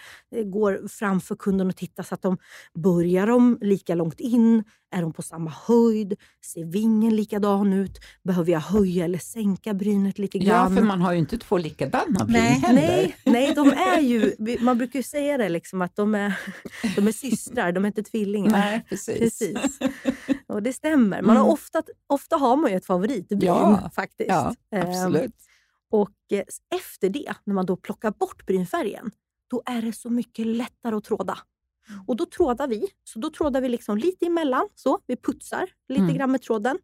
går framför kunden och tittar så att de börjar de lika långt in? Är de på samma höjd? Ser vingen likadan ut? Behöver jag höja eller sänka brynet lite Ja, grann? för man har ju inte två likadana bryn Nej, heller. Nej, nej, de är ju, man brukar ju säga det liksom att de är, [LAUGHS] de är systrar, de är inte tvillingar. Nej, precis. Precis. Och det stämmer. Man har Mm. ofta, ofta har man ju ett favoritbryn Ja, faktiskt. Ja, Ehm, absolut. och eh, efter det, när man då plockar bort brynfärgen, då är det så mycket lättare att tråda. Mm. Och då trådar vi. Så då trådar vi liksom lite emellan. Så. Vi putsar lite Mm. grann med tråden.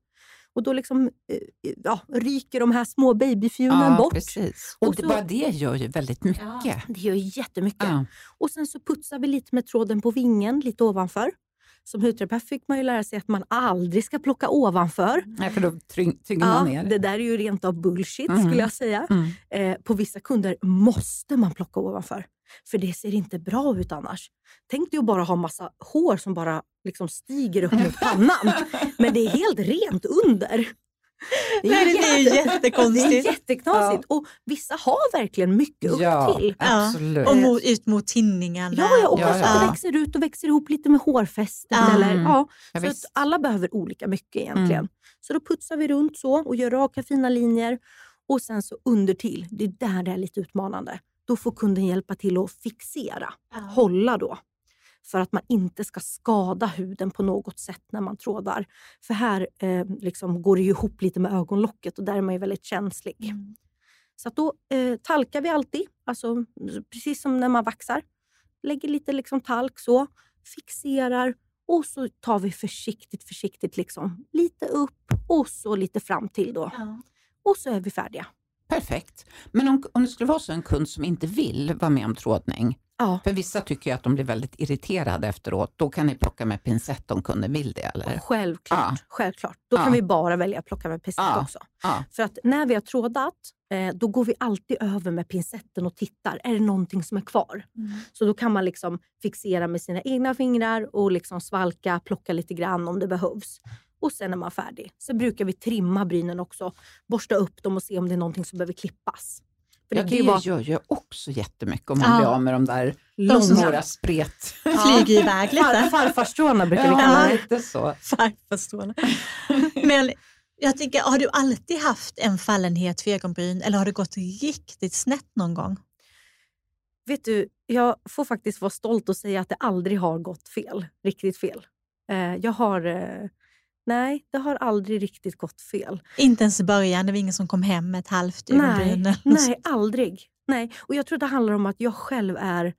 Och då liksom, eh, ja, ryker de här små babyfjunen Ja, bort. precis. Och, Och det, så- bara det gör ju väldigt mycket. Det gör jättemycket. Ja. Och sen så putsar vi lite med tråden på vingen, lite ovanför. Som hudterapeut fick man ju lära sig att man aldrig ska plocka ovanför. Nej, för då tyng- tynger man ner. det där är ju rent av bullshit Mm. skulle jag säga. Mm. Eh, på vissa kunder måste man plocka ovanför. För det ser inte bra ut annars. Tänk dig att bara ha massa hår som bara liksom stiger upp mot pannan. [LAUGHS] Men det är helt rent under. Det Nej, det är jätte- jättekonstigt. Det är jätteknasigt. Och vissa har verkligen mycket upp Ja, till. absolut. Och mot, ut mot tinningarna. Ja, ja, och Ja, kanske ja. att det växer ut och växer ihop lite med hårfästet. Ja. Eller, Mm. ja, Ja, så att visst. alla behöver olika mycket egentligen. Mm. Så då putsar vi runt så och gör raka fina linjer. Och sen så under till. Det är där det är lite utmanande. Då får kunden hjälpa till att fixera, Ja. hålla då. För att man inte ska skada huden på något sätt när man trådar. För här eh, liksom går det ihop lite med ögonlocket och där är man ju väldigt känslig. Mm. Så då eh, talkar vi alltid, alltså, precis som när man vaxar. Lägger lite liksom talk så, fixerar och så tar vi försiktigt, försiktigt liksom, lite upp och så lite fram till då. Ja. Och så är vi färdiga. Perfekt. Men om, om det skulle vara så en kund som inte vill vara med om trådning, Ja. för vissa tycker ju att de blir väldigt irriterade efteråt, då kan ni plocka med pincett om kunden vill det eller? Självklart. Ja. självklart. Då kan vi bara välja att plocka med pincett också. För att när vi har trådat, eh, då går vi alltid över med pincetten och tittar. Är det någonting som är kvar? Mm. Så då kan man liksom fixera med sina egna fingrar och liksom svalka, plocka lite grann om det behövs. och sen är man färdig. Sen brukar vi trimma brynen också, borsta upp dem och se om det är någonting som behöver klippas. För det, ja, det vara... gör ju också jättemycket om man ja. blir av med de där långhåriga spret... Ja. Flyger iväg lite. Far, farfarstråna brukar ja, vi kalla det. lite så. Farfarstråna. Men jag tycker, har du alltid haft en fallenhet för ögonbryn eller har det gått riktigt snett någon gång? Vet du, jag får faktiskt vara stolt och säga att det aldrig har gått fel. Riktigt fel. Eh, jag har... Nej, det har aldrig riktigt gått fel. Inte ens i början? Det var ingen som kom hem med ett halvt ögonbryn? Nej, nej, aldrig. Nej. Och Jag tror det handlar om att jag själv är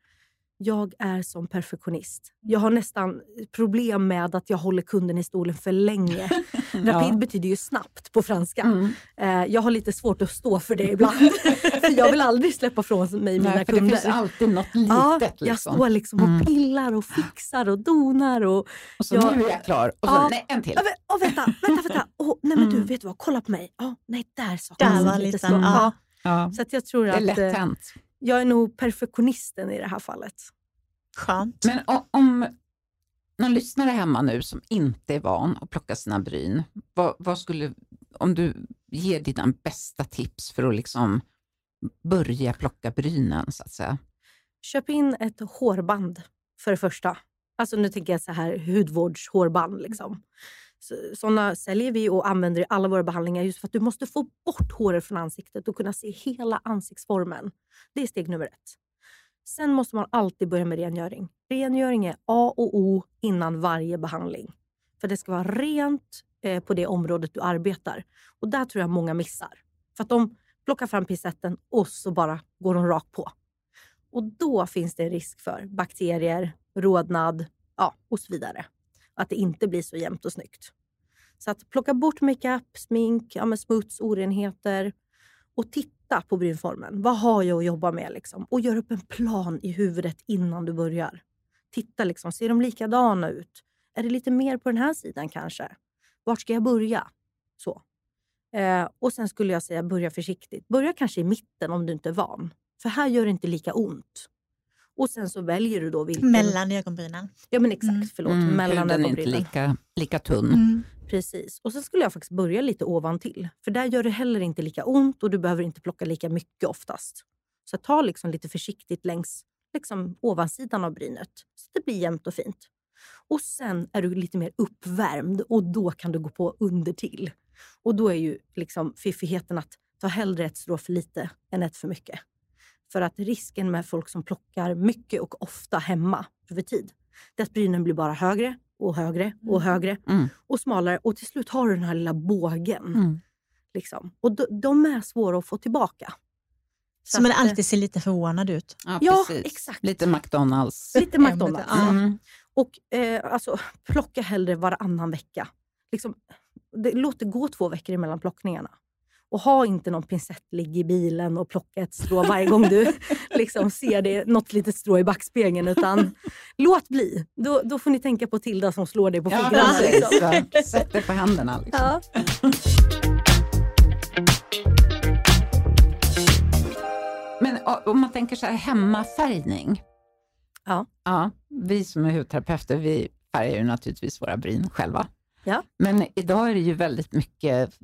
jag är som perfektionist. Jag har nästan problem med att jag håller kunden i stolen för länge. [LAUGHS] Rapid ja. betyder ju snabbt på franska. Mm. Eh, jag har lite svårt att stå för det ibland. [LAUGHS] för jag vill aldrig släppa från mig mina Nej, för kunder. Det finns alltid något litet. Ja, liksom. Jag står liksom och mm. pillar och fixar och donar. Och, och så jag, nu är jag klar. Och så, ja, nej, en till. Ja, oh, vänta, vänta. vänta. [LAUGHS] Oh, nej men du, mm. vet du vad? Kolla på mig. Oh, nej, där saknas lite. lite så. Ja. Ja. Så att jag tror det är lätt eh, hänt. Jag är nog perfektionisten i det här fallet. Skönt. Men om någon lyssnare hemma nu som inte är van att plocka sina bryn, vad, vad skulle, om du ger dina bästa tips för att liksom börja plocka brynen så att säga? Köp in ett hårband för det första. Alltså nu tänker jag så här hudvårdshårband. Liksom. Sådana säljer vi och använder i alla våra behandlingar just för att du måste få bort håret från ansiktet och kunna se hela ansiktsformen. Det är steg nummer ett. Sen måste man alltid börja med rengöring. Rengöring är A och O innan varje behandling. För det ska vara rent eh, på det området du arbetar. Och där tror jag många missar. För att de plockar fram pincetten och så bara går de rakt på. Och då finns det en risk för bakterier, rodnad ja, och så vidare. Att det inte blir så jämnt och snyggt. Så att plocka bort makeup, smink, ja, smuts, orenheter och titta titta på brynformen. Vad har jag att jobba med? Liksom? Och gör upp en plan i huvudet innan du börjar. Titta, liksom, ser de likadana ut? Är det lite mer på den här sidan kanske? Vart ska jag börja? Så. Eh, och Sen skulle jag säga börja försiktigt. Börja kanske i mitten om du inte är van. För här gör det inte lika ont. Och sen så väljer du då vilken... Mellan ögonbrynen. Ja men exakt, mm. förlåt. Mm, mellan ögonbrynen. Den är inte lika, lika tunn. Mm. Precis. Och sen skulle jag faktiskt börja lite ovan till. För där gör det heller inte lika ont och du behöver inte plocka lika mycket oftast. Så ta liksom lite försiktigt längs liksom ovansidan av brynet så det blir jämnt och fint. Och sen är du lite mer uppvärmd och då kan du gå på under till. Och då är ju liksom fiffigheten att ta hellre ett strå för lite än ett för mycket. För att risken med folk som plockar mycket och ofta hemma över tid, det är att brynen blir bara högre och högre och mm. högre mm. och smalare och till slut har du den här lilla bågen. Mm. Liksom. Och de, de, är svåra att få tillbaka. Så, Så man eh, alltid ser lite förvånad ut. Ja, ja exakt. Lite McDonalds. Lite McDonalds. Mm. Och eh, alltså, plocka hellre varannan vecka. Liksom, det, låt det gå två veckor emellan plockningarna. Och ha inte någon pincett ligga i bilen och plocka ett strå varje gång du [LAUGHS] liksom ser det, något litet strå i backspegeln. Utan låt bli. Då, då får ni tänka på Tilda som slår dig på fingrarna. Ja, liksom. Sätt dig på händerna. Liksom. Ja. Men om man tänker så här, hemmafärgning. Ja. ja. Vi som är hudterapeuter, vi färgar ju naturligtvis våra bryn själva. Ja. Men idag är det ju väldigt mycket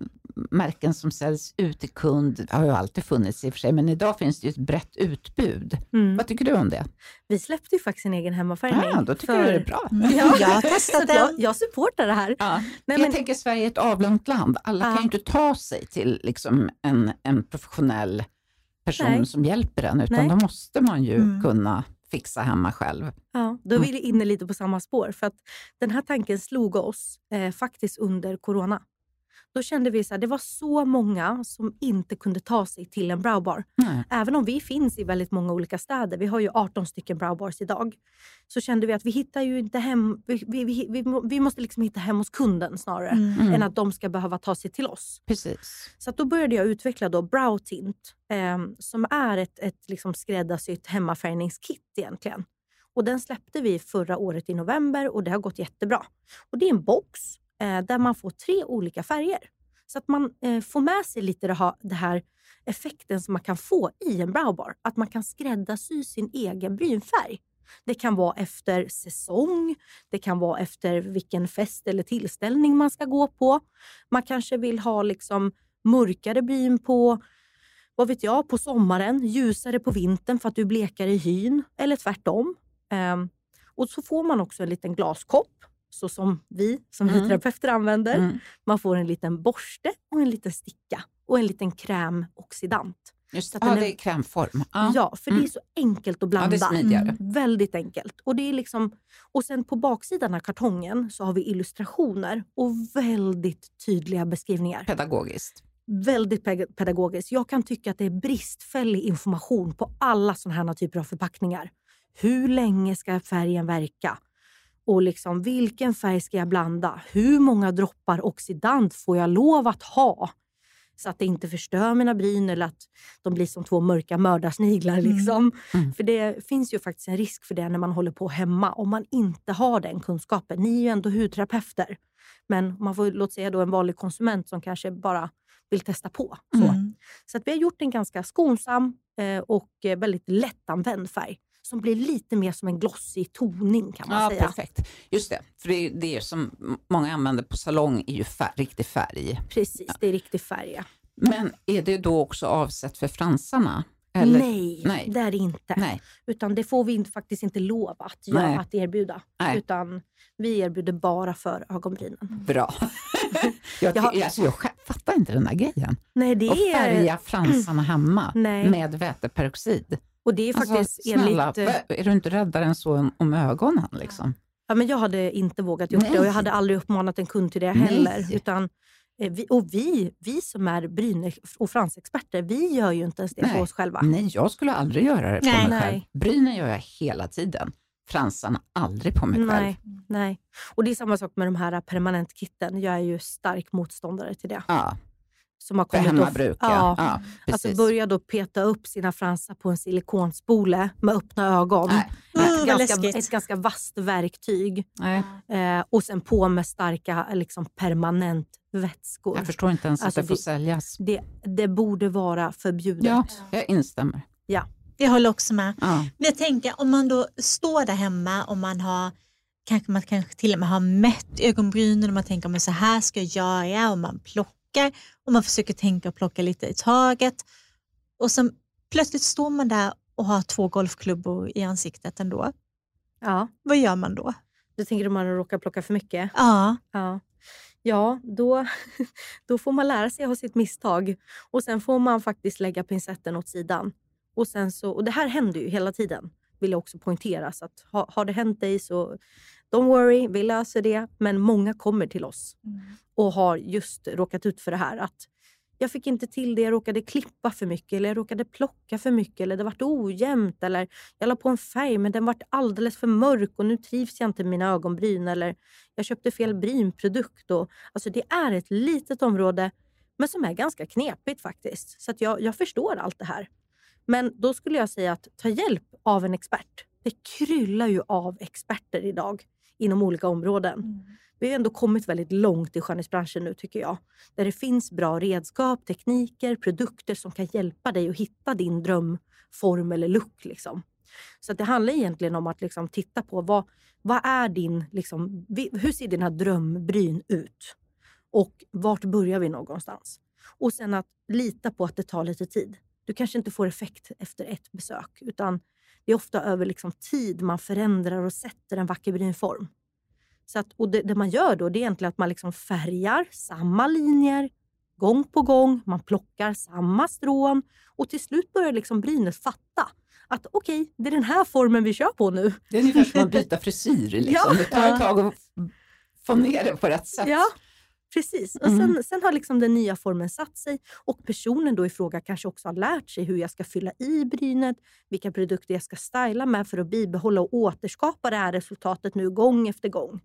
märken som säljs ut till kund. Har ju alltid funnits i och för sig, men idag finns det ju ett brett utbud. Mm. Vad tycker du om det? Vi släppte ju faktiskt en egen hemmafärgning. Ja, då tycker för... du det är bra. [LAUGHS] [LAUGHS] Ja, jag har testat den. Jag, jag supportar det här. Ja. Nej, jag tänker Sverige är ett avlångt land. Alla ja. kan ju inte ta sig till liksom en, en professionell person Nej. som hjälper en, utan Nej. då måste man ju mm. kunna fixa hemma själv. Ja, då är vi inne lite på samma spår. För att Den här tanken slog oss eh, faktiskt under corona. Då kände vi att det var så många som inte kunde ta sig till en browbar. Mm. Även om vi finns i väldigt många olika städer, vi har ju 18 stycken browbars idag, så kände vi att vi hittar ju inte hem, vi, vi, vi, vi måste liksom hitta hem hos kunden snarare, mm. mm. än att de ska behöva ta sig till oss. Precis. Så då började jag utveckla då Brow Tint, eh, som är ett, ett liksom skräddarsytt hemmafärgningskit egentligen. Och Den släppte vi förra året i november och det har gått jättebra. Och Det är en box Eh, där man får tre olika färger. Så att man eh, får med sig lite det här, det här effekten som man kan få i en browbar. Att man kan skräddarsy sin egen brynfärg. Det kan vara efter säsong, det kan vara efter vilken fest eller tillställning man ska gå på. Man kanske vill ha liksom mörkare bryn på vad vet jag, på sommaren, ljusare på vintern för att du är blekare i hyn eller tvärtom. Ehm, och så får man också en liten glaskopp, så som vi som mm. terapeuter använder. Mm. Man får en liten borste och en liten sticka och en liten krämoxidant. Just ja, det är krämform. Ja, ja för mm. det är så enkelt att blanda. Ja, är smidigare. Väldigt enkelt. Och, det är liksom, och sen på baksidan av kartongen så har vi illustrationer och väldigt tydliga beskrivningar. Pedagogiskt väldigt pedagogiskt. Jag kan tycka att det är bristfällig information på alla sådana här typer av förpackningar. Hur länge ska färgen verka? Och liksom, vilken färg ska jag blanda? Hur många droppar oxidant får jag lov att ha? Så att det inte förstör mina bryn eller att de blir som två mörka mördarsniglar. Mm. Liksom. Mm. För det finns ju faktiskt en risk för det när man håller på hemma om man inte har den kunskapen. Ni är ju ändå hudterapeuter. Men man får låt säga då en vanlig konsument som kanske bara vill testa på. Så, mm. så att vi har gjort en ganska skonsam eh, och väldigt lättanvänd färg som blir lite mer som en glossig toning kan man ja, säga. Perfekt. Just det, för det, det som många använder på salong är ju fär, riktig färg. Precis, ja. det är riktig färg. Ja. Men är det då också avsett för fransarna? Eller? Nej, Nej, det är det inte. Nej. Utan det får vi inte, faktiskt inte lov att, göra, att erbjuda. Nej. Utan vi erbjuder bara för ögonbrynen. Bra. [LAUGHS] jag, jag, alltså, jag fattar inte den där grejen. Nej, det och färga fransarna hemma [CLEARS THROAT] med väteperoxid. Och det är alltså, faktiskt alltså, snälla, enligt... är du inte räddare än så om ögonen? Liksom? Ja, men jag hade inte vågat gjort det och jag hade aldrig uppmanat en kund till det heller. Utan Eh, vi, och vi, vi som är bryn och fransexperter, vi gör ju inte ens det Nej. på oss själva. Nej, jag skulle aldrig göra det på Nej. mig själv. Brynen gör jag hela tiden. Fransarna aldrig på mig Nej. själv. Nej. Och det är samma sak med de här permanentkitten. Jag är ju stark motståndare till det. Ja som har kommit För hemmabruk, ja. ja. ja alltså börja då peta upp sina fransar på en silikonspole med öppna ögon. Mm, ett, ganska, ett ganska vasst verktyg. Eh, och sen på med starka liksom, permanent vätskor. Jag förstår inte ens alltså att det får säljas. Det, det borde vara förbjudet. Ja, jag instämmer. Ja. Jag håller också med. Ja. Men jag tänker om man då står där hemma och man har kanske man kanske till och med har mätt ögonbrynen och man tänker att så här ska jag göra och man plockar plockar och man försöker tänka och plocka lite i taget. Och sen plötsligt står man där och har två golfklubbor i ansiktet ändå. Ja. Vad gör man då? Du tänker om man råkar plocka för mycket? Ja. Ja, ja då, [LAUGHS] då får man lära sig av sitt misstag och sen får man faktiskt lägga pincetten åt sidan. Och, sen så, och Det här händer ju hela tiden, vill jag också poängtera. Så att, har, har det hänt dig så don't worry, vi löser det. Men många kommer till oss mm. och har just råkat ut för det här. att jag fick inte till det, jag råkade klippa för mycket eller jag råkade plocka för mycket eller det vart ojämnt eller jag la på en färg men den vart alldeles för mörk och nu trivs jag inte med mina ögonbryn eller jag köpte fel brynprodukt. Och, alltså det är ett litet område men som är ganska knepigt faktiskt. Så jag, jag förstår allt det här. Men då skulle jag säga att ta hjälp av en expert. Det kryllar ju av experter idag inom olika områden. Mm. Vi har ändå kommit väldigt långt i skönhetsbranschen nu tycker jag. Där det finns bra redskap, tekniker, produkter som kan hjälpa dig att hitta din drömform eller look. Liksom. Så det handlar egentligen om att liksom titta på vad, vad är din, liksom, hur ser dina drömbryn ut? Och vart börjar vi någonstans? Och sen att lita på att det tar lite tid. Du kanske inte får effekt efter ett besök utan det är ofta över liksom tid man förändrar och sätter en vacker brynform. Så att, och det, det, man gör då det är egentligen att man liksom färgar samma linjer gång på gång. Man plockar samma strån och till slut börjar liksom brynet fatta att okej, okay, det är den här formen vi kör på nu. Det är ungefär som att byta frisyr. [LAUGHS] Liksom. Ja. Det tar ett tag att få ner det på rätt sätt. Ja, Precis. Och mm. sen, sen, har liksom den nya formen satt sig och personen då i fråga kanske också har lärt sig hur jag ska fylla i brynet, vilka produkter jag ska styla med för att bibehålla och återskapa det här resultatet nu gång efter gång.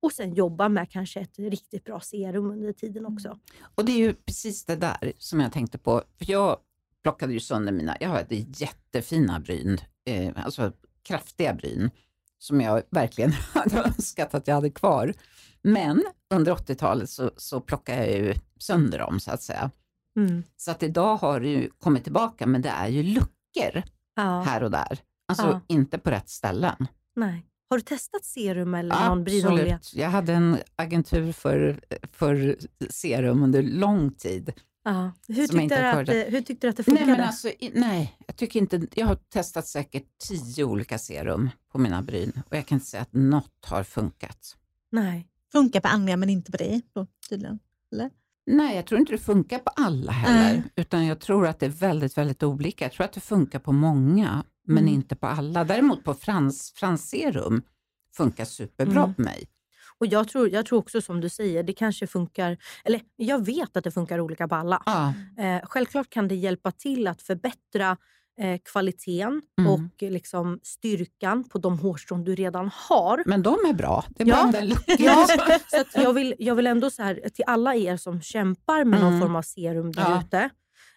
Och sen jobba med kanske ett riktigt bra serum under tiden mm. också. Och det är ju precis det där som jag tänkte på. För jag plockade ju sönder mina, jag hade jättefina bryn, eh, alltså kraftiga bryn, som jag verkligen [LAUGHS] hade önskat att jag hade kvar. Men under 80-talet så, så plockade jag ju sönder dem så att säga. Mm. Så att idag har det ju kommit tillbaka, men det är ju luckor ja. här och där. Alltså Ja. inte på rätt ställen. Nej. Har du testat serum eller någon brynolja? Jag hade en agentur för, för serum under lång tid. Ja. Hur, tyckte du att, hur tyckte du att det Nej, funkade? men alltså, nej, jag tycker inte... Jag har testat säkert tio olika serum på mina bryn och jag kan inte säga att något har funkat. Nej. Funkar på andra men inte på dig då, tydligen. Nej, jag tror inte det funkar på alla heller, Nej. utan jag tror att det är väldigt, väldigt olika. Jag tror att det funkar på många, men Mm. inte på alla. Däremot på frans, fransserum funkar superbra Mm. på mig. Och jag tror, jag tror också som du säger, det kanske funkar, eller jag vet att det funkar olika på alla. Ja, Eh, självklart kan det hjälpa till att förbättra eh, kvaliteten Mm. och liksom styrkan på de hårstrån du redan har. men de är bra. Det är Ja. bara. Ja, [LAUGHS] så jag, vill, jag vill ändå så här, till alla er som kämpar med någon Mm. form av serum där Ja. ute,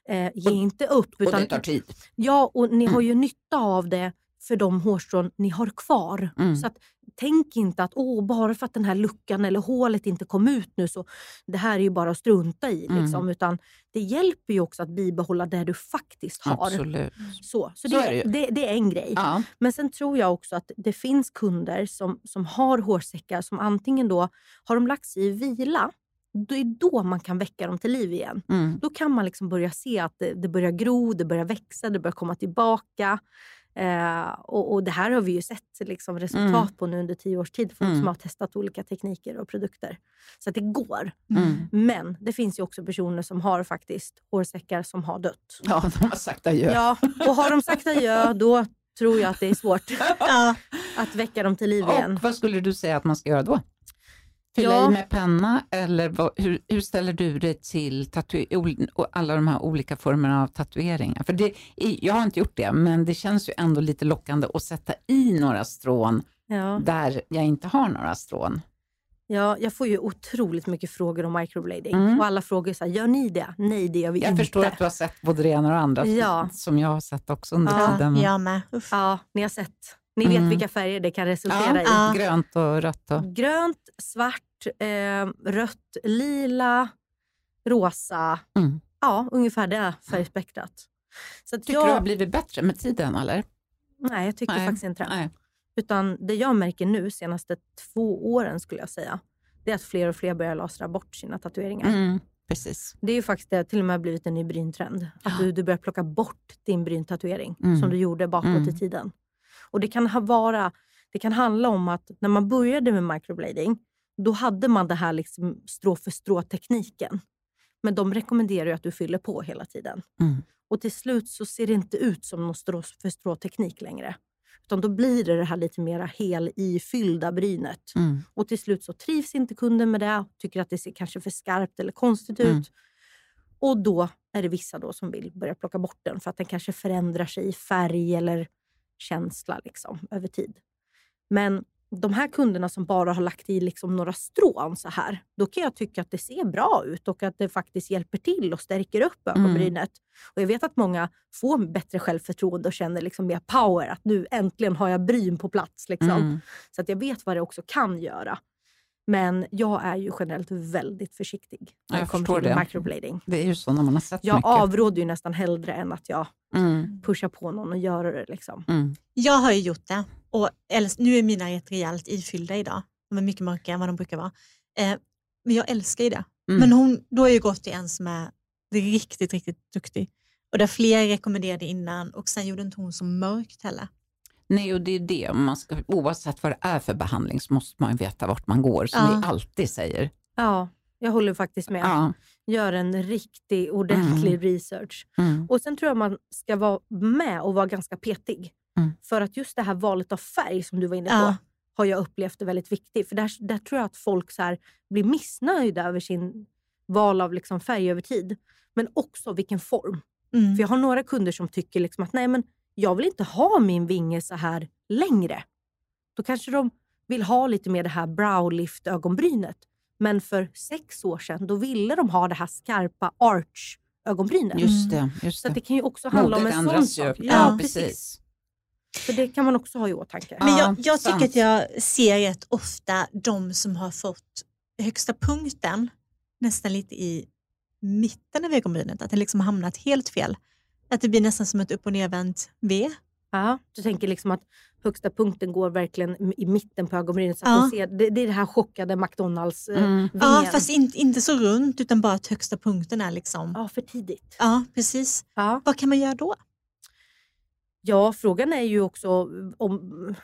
eh, ge inte upp. Och Utan, det tar tid. Ja, och ni har ju nytta av det för de hårstrån ni har kvar. Mm. Så att, tänk inte att Åh, bara för att den här luckan eller hålet inte kom ut nu så det här är ju bara att strunta i. Mm. Liksom. Utan det hjälper ju också att bibehålla det du faktiskt har. Absolut. Så, så, Så det, är det det, det är en grej. Ja. Men sen tror jag också att det finns kunder som, som har hårsäckar som antingen då har de lagt sig i vila, då är då man kan väcka dem till liv igen. Mm. Då kan man liksom börja se att det, det börjar gro, det börjar växa, det börjar komma tillbaka. Eh, och, och Det här har vi ju sett liksom resultat Mm. på nu under tio års tid. Folk Mm. som har testat olika tekniker och produkter. Så att det går. Mm. Men det finns ju också personer som har faktiskt hårsäckar som har dött. ja, de har sagt adjö. Ja, och har de sagt adjö [LAUGHS] då tror jag att det är svårt att väcka dem till liv igen. Och vad skulle du säga att man ska göra då? Fylla Ja. i med penna eller vad, hur, hur ställer du dig till tatu- ol- och alla de här olika formerna av tatueringar? För det, jag har inte gjort det, men det känns ju ändå lite lockande att sätta i några strån Ja. där jag inte har några strån. Ja, jag får ju otroligt mycket frågor om microblading. Mm. Och alla frågar så här, gör ni det? Nej, det gör vi Jag inte. förstår att du har sett både det ena och det andra, Ja. som jag har sett också under Ja, tiden. Jag med. Uff. Ja, ni har sett. Ni vet Mm. vilka färger det kan resultera i. Ja. Grönt och rött. Och, Grönt, svart, eh, rött, lila, rosa. mm. Ja, ungefär det färgspektrat. Så att Tycker jag, du har blivit bättre med tiden eller? Nej, jag tycker Nej. faktiskt inte det. Nej. Utan det jag märker nu, senaste två åren skulle jag säga, det är att fler och fler börjar lasra bort sina tatueringar. Mm, precis. Det är ju faktiskt det till och med blivit en ny bryntrend. Att du, du börjar plocka bort din bryntatuering Mm. som du gjorde bakåt Mm. i tiden. Och det kan, ha vara, det kan handla om att när man började med microblading, då hade man det här liksom strå för strå-tekniken. Men de rekommenderar ju att du fyller på hela tiden. Mm. Och till slut så ser det inte ut som någon strå för strå-teknik längre. Utan då blir det det här lite mera hel i fyllda brynet. Mm. Och till slut så trivs inte kunden med det, tycker att det ser kanske för skarpt eller konstigt Mm. ut. Och då är det vissa då som vill börja plocka bort den för att den kanske förändrar sig i färg eller känsla liksom, över tid. Men de här kunderna som bara har lagt i liksom några strån så här, då kan jag tycka att det ser bra ut och att det faktiskt hjälper till och stärker upp ögonbrynet. Och jag vet att många får bättre självförtroende och känner liksom mer power. Att nu äntligen har jag bryn på plats. Liksom. Mm. Så att jag vet vad det också kan göra. Men jag är ju generellt väldigt försiktig när Jag det kommer till det. microblading. Det är ju så när man har sett Jag mycket. avråder ju nästan hellre än att jag Mm. pushar på någon och gör det. Liksom. Mm. Jag har ju gjort det. Och nu är mina rätt rejält ifyllda idag. De är mycket mörkare än vad de brukar vara. Eh, men jag älskar ju det. Mm. Men hon, då har jag ju gått till en som är riktigt, riktigt duktig. Och där fler rekommenderade innan och sen gjorde inte hon så mörkt heller. Nej, och det är det. Man ska, oavsett vad det är för behandling så måste man veta vart man går, som Ja. vi alltid säger. Ja, jag håller faktiskt med. Ja. Gör en riktig, ordentlig Mm. research. Mm. Och Sen tror jag man ska vara med och vara ganska petig. Mm. För att just det här valet av färg som du var inne på Ja. har jag upplevt är väldigt viktigt. För där, där tror jag att folk så här blir missnöjda över sin val av liksom färg över tid. Men också vilken form. Mm. För Jag har några kunder som tycker liksom att nej, men jag vill inte ha min vinge så här längre. Då kanske de vill ha lite mer det här browlift-ögonbrynet. Men för sex år sedan då ville de ha det här skarpa arch-ögonbrynet. Just det. Just Så att det. det kan ju också handla om Modet en sån sak. Ja, precis. precis. Så det kan man också ha i åtanke. Men Ja, jag, jag tycker att jag ser rätt ofta de som har fått högsta punkten nästan lite i mitten av ögonbrynet, att det liksom har hamnat helt fel. Att det blir nästan som ett upp och nervänt V. Ja, du tänker liksom att högsta punkten går verkligen i mitten på ögonbrynet. Så att Ja. ser, det, det är det här chockade McDonalds eh, Mm. vingen. Ja, fast inte, inte så runt utan bara att högsta punkten är liksom... Ja, för tidigt. Ja, precis. Ja. Vad kan man göra då? ja, frågan är ju också om...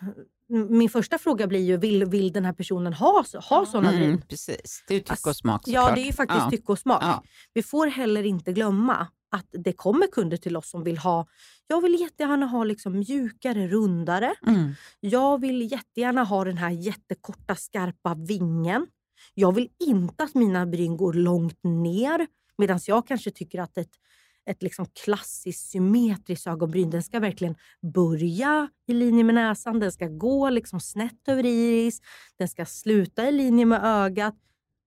Min första fråga blir ju, vill, vill den här personen ha, ha sådana Mm, precis, det är ju tycke och smak Ja, såklart. det är ju faktiskt ja. tycke och smak. Ja. Vi får heller inte glömma att det kommer kunder till oss som vill ha, jag vill jättegärna ha liksom mjukare, rundare. Mm. Jag vill jättegärna ha den här jättekorta skarpa vingen. Jag vill inte att mina bryn går långt ner. Medan jag kanske tycker att ett, ett liksom klassiskt symmetriskt ögonbryn den ska verkligen börja i linje med näsan, den ska gå liksom snett över iris, den ska sluta i linje med ögat.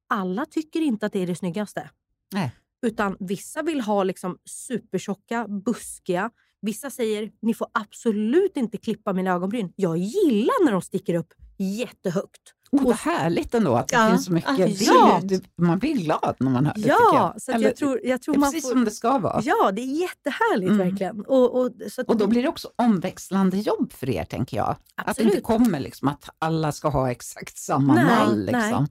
Alla tycker inte att det är det snyggaste. Nej. Utan vissa vill ha liksom supertjocka, buskiga. Vissa säger ni får absolut inte klippa mina ögonbryn. Jag gillar när de sticker upp jättehögt. Oh, vad härligt ändå att det Ja, finns så mycket. absolut. Det är ju- det- Man blir glad när man hör det. Ja, jag. så att Eller- jag tror, jag tror det är man precis får... som det ska vara. Ja, det är jättehärligt Mm. verkligen. Och, och, så att Och då blir det också omväxlande jobb för er, tänker jag. Att det Absolut. inte kommer liksom att alla ska ha exakt samma Nej, mall. nej.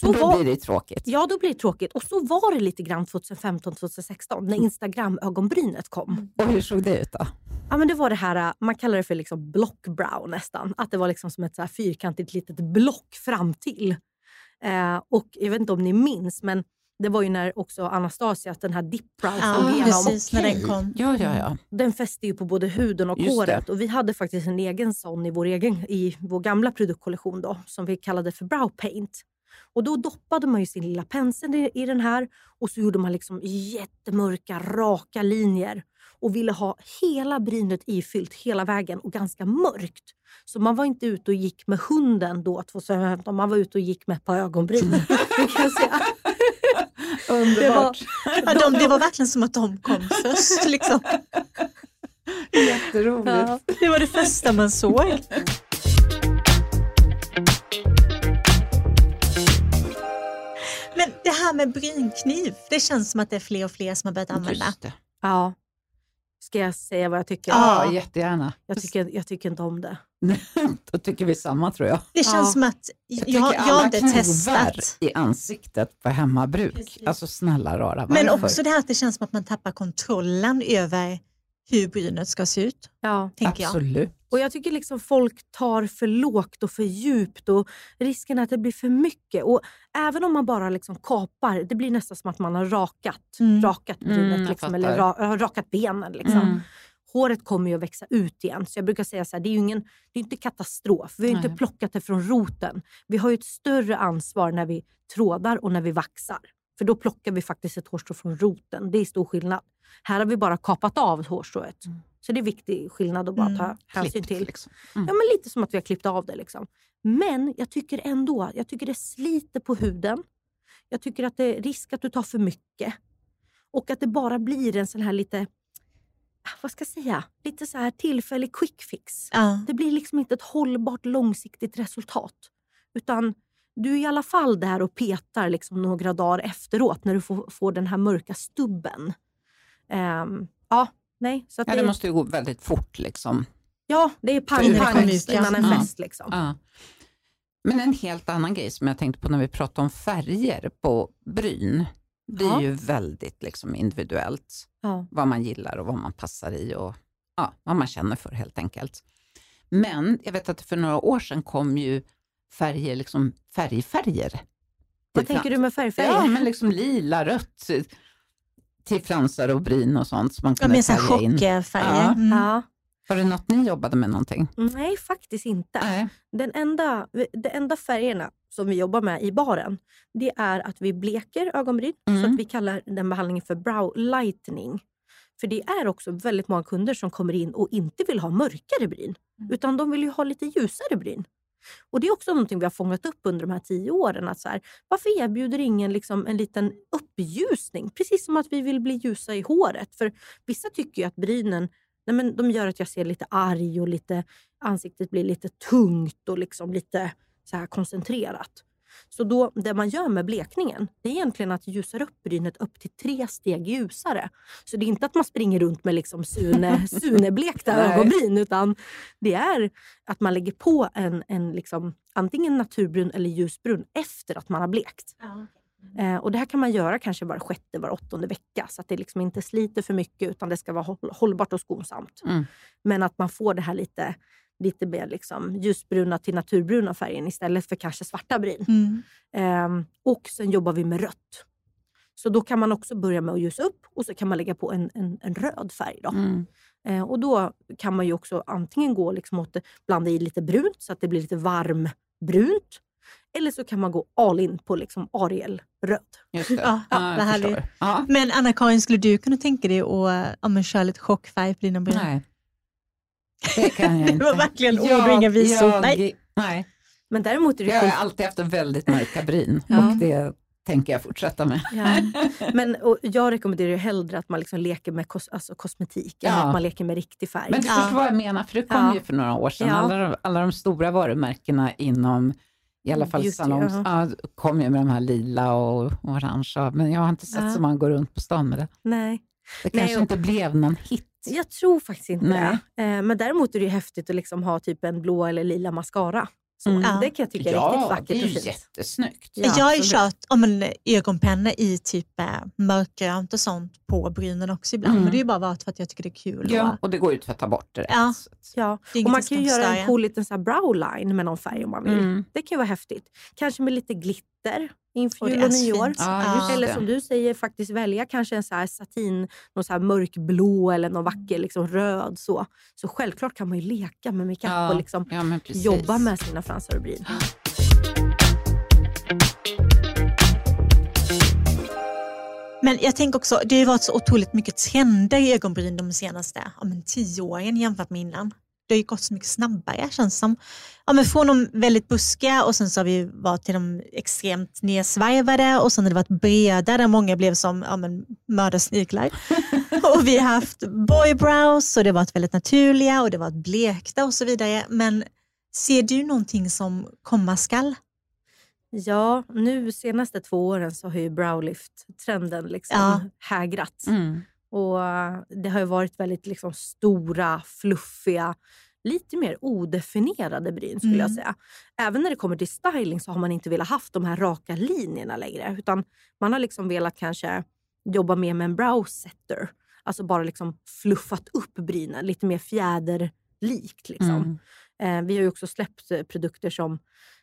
Så då var- blir det tråkigt. Ja, då blir det tråkigt. Och så var det lite grann 2015-2016 när Instagram-ögonbrynet kom. Och hur såg det ut då? Ja, men det var det här, äh, man kallar det för liksom blockbrow nästan. Att det var liksom som ett så här fyrkantigt litet block fram till. Eh, och jag vet inte om ni minns, men det var ju när också Anastasia, att den här dip brow slog igenom. precis när den kom. Ja, ja, ja. Den fäste ju på både huden och Just det. håret. Och vi hade faktiskt en egen sån i vår, egen, i vår gamla produktkollektion då, som vi kallade för brow paint. Och då doppade man ju sin lilla pensel i, i den här och så gjorde man liksom jättemörka, raka linjer och ville ha hela brynet ifyllt hela vägen och ganska mörkt. Så man var inte ute och gick med hunden då 2015, man var ute och gick med ett par ögonbryn. [LAUGHS] Det kan jag säga. Underbart. Ja, de, det var verkligen som att de kom först. Liksom. [LAUGHS] Jätteroligt. Ja. Det var det första man såg. Det här med brynkniv, det känns som att det är fler och fler som har börjat använda. Just det. ja. Ska jag säga vad jag tycker? Ja, Ja. jättegärna. Jag, tycker, jag tycker inte om det. [LAUGHS] Då tycker vi samma tror jag. Det känns Ja. som att Jag jag, jag, har inte testat. i ansiktet på hemmabruk. Precis. Alltså snälla rara, Men varför? också det här att det känns som att man tappar kontrollen över hur brynet ska se ut. Ja. Absolut. Och jag tycker liksom folk tar för lågt och för djupt och risken är att det blir för mycket. Och även om man bara liksom kapar, det blir nästan som att man har rakat, Mm. rakat Mm, brynet jag liksom, eller ra, rakat benen. Liksom. Mm. Håret kommer ju att växa ut igen. Så jag brukar säga så här, det är ju ingen, det är inte katastrof. Vi har ju inte plockat det från roten. Vi har ju ett större ansvar när vi trådar och när vi vaxar. För då plockar vi faktiskt ett hårstrå från roten. Det är stor skillnad. Här har vi bara kapat av hårstrået. Mm. Så det är viktig skillnad att bara Mm. ta hänsyn Klippt, till. Liksom. Ja, men lite som att vi har klippt av det. Liksom. Men jag tycker ändå jag tycker det sliter på huden. Jag tycker att det är risk att du tar för mycket. Och att det bara blir en sån här lite, ah, vad ska jag säga, lite så här tillfällig quick fix. Ja. Det blir liksom inte ett hållbart långsiktigt resultat. Utan du är i alla fall där och petar liksom några dagar efteråt när du får, får den här mörka stubben. Ehm, ja, nej. Så Ja, det, det måste ju gå väldigt fort liksom. ja, det är pang, Innan en ja. fest. Liksom. Ja. Men en helt annan grej som jag tänkte på när vi pratade om färger på bryn. Det är Ja. ju väldigt liksom individuellt Ja. vad man gillar och vad man passar i och ja, vad man känner för helt enkelt. Men jag vet att för några år sedan kom ju färger, liksom färgfärger. Vad tänker du med färgfärger? Ja, men liksom lila, rött till fransar och bryn och sånt som man Ja, kunde här färga in. chockfärger. Ja. Mm. Ja. Var det något ni jobbade med någonting? Nej, faktiskt inte. Nej. Den enda, de enda färgerna som vi jobbar med i baren det är att vi bleker ögonbryn. Mm. Så att vi kallar den behandlingen för brow lightening. För det är också väldigt många kunder som kommer in och inte vill ha mörkare bryn. Mm. Utan de vill ju ha lite ljusare bryn. Och Det är också någonting vi har fångat upp under de här tio åren. Att så här, varför erbjuder ingen liksom en liten uppljusning? Precis som att vi vill bli ljusa i håret. För Vissa tycker ju att brynen nej men, de gör att jag ser lite arg och lite, ansiktet blir lite tungt och liksom lite så här koncentrerat. Så då, det man gör med blekningen det är egentligen att ljusa upp brynet upp till tre steg ljusare. Så det är inte att man springer runt med liksom Sune, [LAUGHS] Sune-blekta ögonbryn utan det är att man lägger på en, en liksom, antingen naturbrun eller ljusbrun efter att man har blekt. Ja. Eh, och Det här kan man göra kanske var sjätte, var åttonde vecka så att det liksom inte sliter för mycket utan det ska vara håll, hållbart och skonsamt. Mm. Men att man får det här lite, lite mer liksom ljusbruna till naturbruna färgen istället för kanske svarta bryn. Mm. Eh, och sen jobbar vi med rött. Så då kan man också börja med att ljusa upp och så kan man lägga på en, en, en röd färg. Då. Mm. Eh, och då kan man ju också antingen gå liksom åt, blanda i lite brunt så att det blir lite varmbrunt. Eller så kan man gå all in på liksom Ariel-röd. Just det. Ja, förstår. Ja. Men Anna-Karin, skulle du kunna tänka dig att ja, men köra lite chockfärg på dina bryn? Nej, det kan jag [LAUGHS] Det inte. var verkligen ord och inga visor. Jag, Nej. nej. Men däremot är det Jag har alltid haft en väldigt mörka bryn Ja. och det tänker jag fortsätta med. Ja. Men, och jag rekommenderar ju hellre att man liksom leker med kos, alltså kosmetik än Ja. att man leker med riktig färg. Men du förstår vad jag menar, för det kom ju för några år sedan. Alla, de, alla de stora varumärkena inom i alla fall Beauty, salongs, ja. ja, kom ju med de här lila och, och orangea, men jag har inte sett så man går runt på stan med det. Nej, Det Nej, kanske och- inte blev någon hit. Jag tror faktiskt inte Nej. det. Eh, men däremot är det ju häftigt att liksom ha typ en blå eller lila mascara. Så Mm. Ja. Det kan jag tycka är ja, riktigt det vackert är och ju fint. jättesnyggt. Ja, jag har ju kört om en ögonpenna i typ äh, mörkgrönt och sånt på brynen också ibland. Mm. Men det är ju bara varit för att jag tycker det är kul. Ja, och, och det går ju att tvätta bort direkt. Ja. Ja. det är Och man kan ju göra en cool liten så här browline med någon färg om man vill. Mm. Det kan ju vara häftigt. Kanske med lite glitter inför jul och nyår. Ja, Eller som du säger, faktiskt välja kanske en så här satin, någon så här mörkblå eller någon vacker liksom röd. Så. så självklart kan man ju leka med makeup Ja, och liksom ja, jobba med sina fransar och bryn. Men jag tänker också, det har varit så otroligt mycket trender i ögonbryn de senaste ja, men tio åren jämfört med innan. Det har ju gått så mycket snabbare känns som. Ja, men från de väldigt buskiga och sen så har vi varit till de extremt nedsvarvade och sen har det varit breda där många blev som ja, men, mördarsniglar. [LAUGHS] och vi har haft boybrows och det har varit väldigt naturliga och det har varit blekta och så vidare. Men ser du någonting som komma skall? Ja, nu senaste två åren så har ju browlift-trenden liksom Ja. hägrat. Mm. Och Det har ju varit väldigt liksom stora, fluffiga, lite mer odefinierade bryn skulle jag Mm. säga. Även när det kommer till styling så har man inte velat haft de här raka linjerna längre. Utan man har liksom velat kanske jobba mer med en brow setter. Alltså bara liksom fluffat upp brynen, lite mer fjäderlikt. Liksom. Mm. Eh, vi har ju också släppt eh, produkter som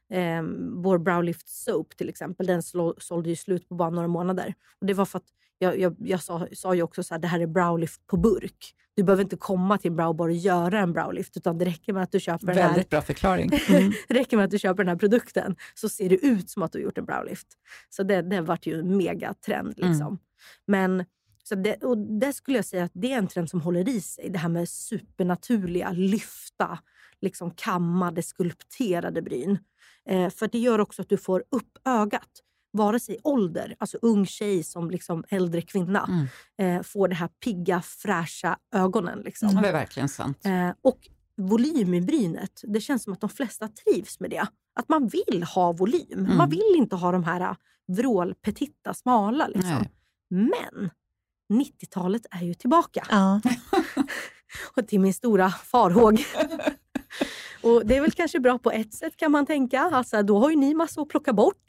eh, vår Browlift Soap till exempel. Den sålde ju slut på bara några månader. Och det var för att jag, jag, jag sa, sa ju också så här, det här är Browlift på burk. Du behöver inte komma till en browbar och göra en browlift utan det räcker med att du köper den här Väldigt bra förklaring. [LAUGHS] Mm. det räcker med att du köper den här produkten så ser det ut som att du har gjort en browlift. Så det, det vart ju en megatrend. Mm. Liksom. Men så det, och det skulle jag säga att det är en trend som håller i sig. Det här med supernaturliga, lyfta, liksom kammade, skulpterade bryn. Eh, för det gör också att du får upp ögat. Vare sig ålder, alltså ung tjej som liksom äldre kvinna, Mm. eh, får det här pigga, fräscha ögonen. Liksom. Ja, det är verkligen sant. Eh, och volym i brynet, det känns som att de flesta trivs med det. Att man vill ha volym. Mm. Man vill inte ha de här äh, vrålpetitta, smala. Liksom. Men 90-talet är ju tillbaka. Ja. [LAUGHS] Och till min stora farhåg. [LAUGHS] Och Det är väl kanske bra på ett sätt kan man tänka. Alltså, då har ju ni massor att plocka bort.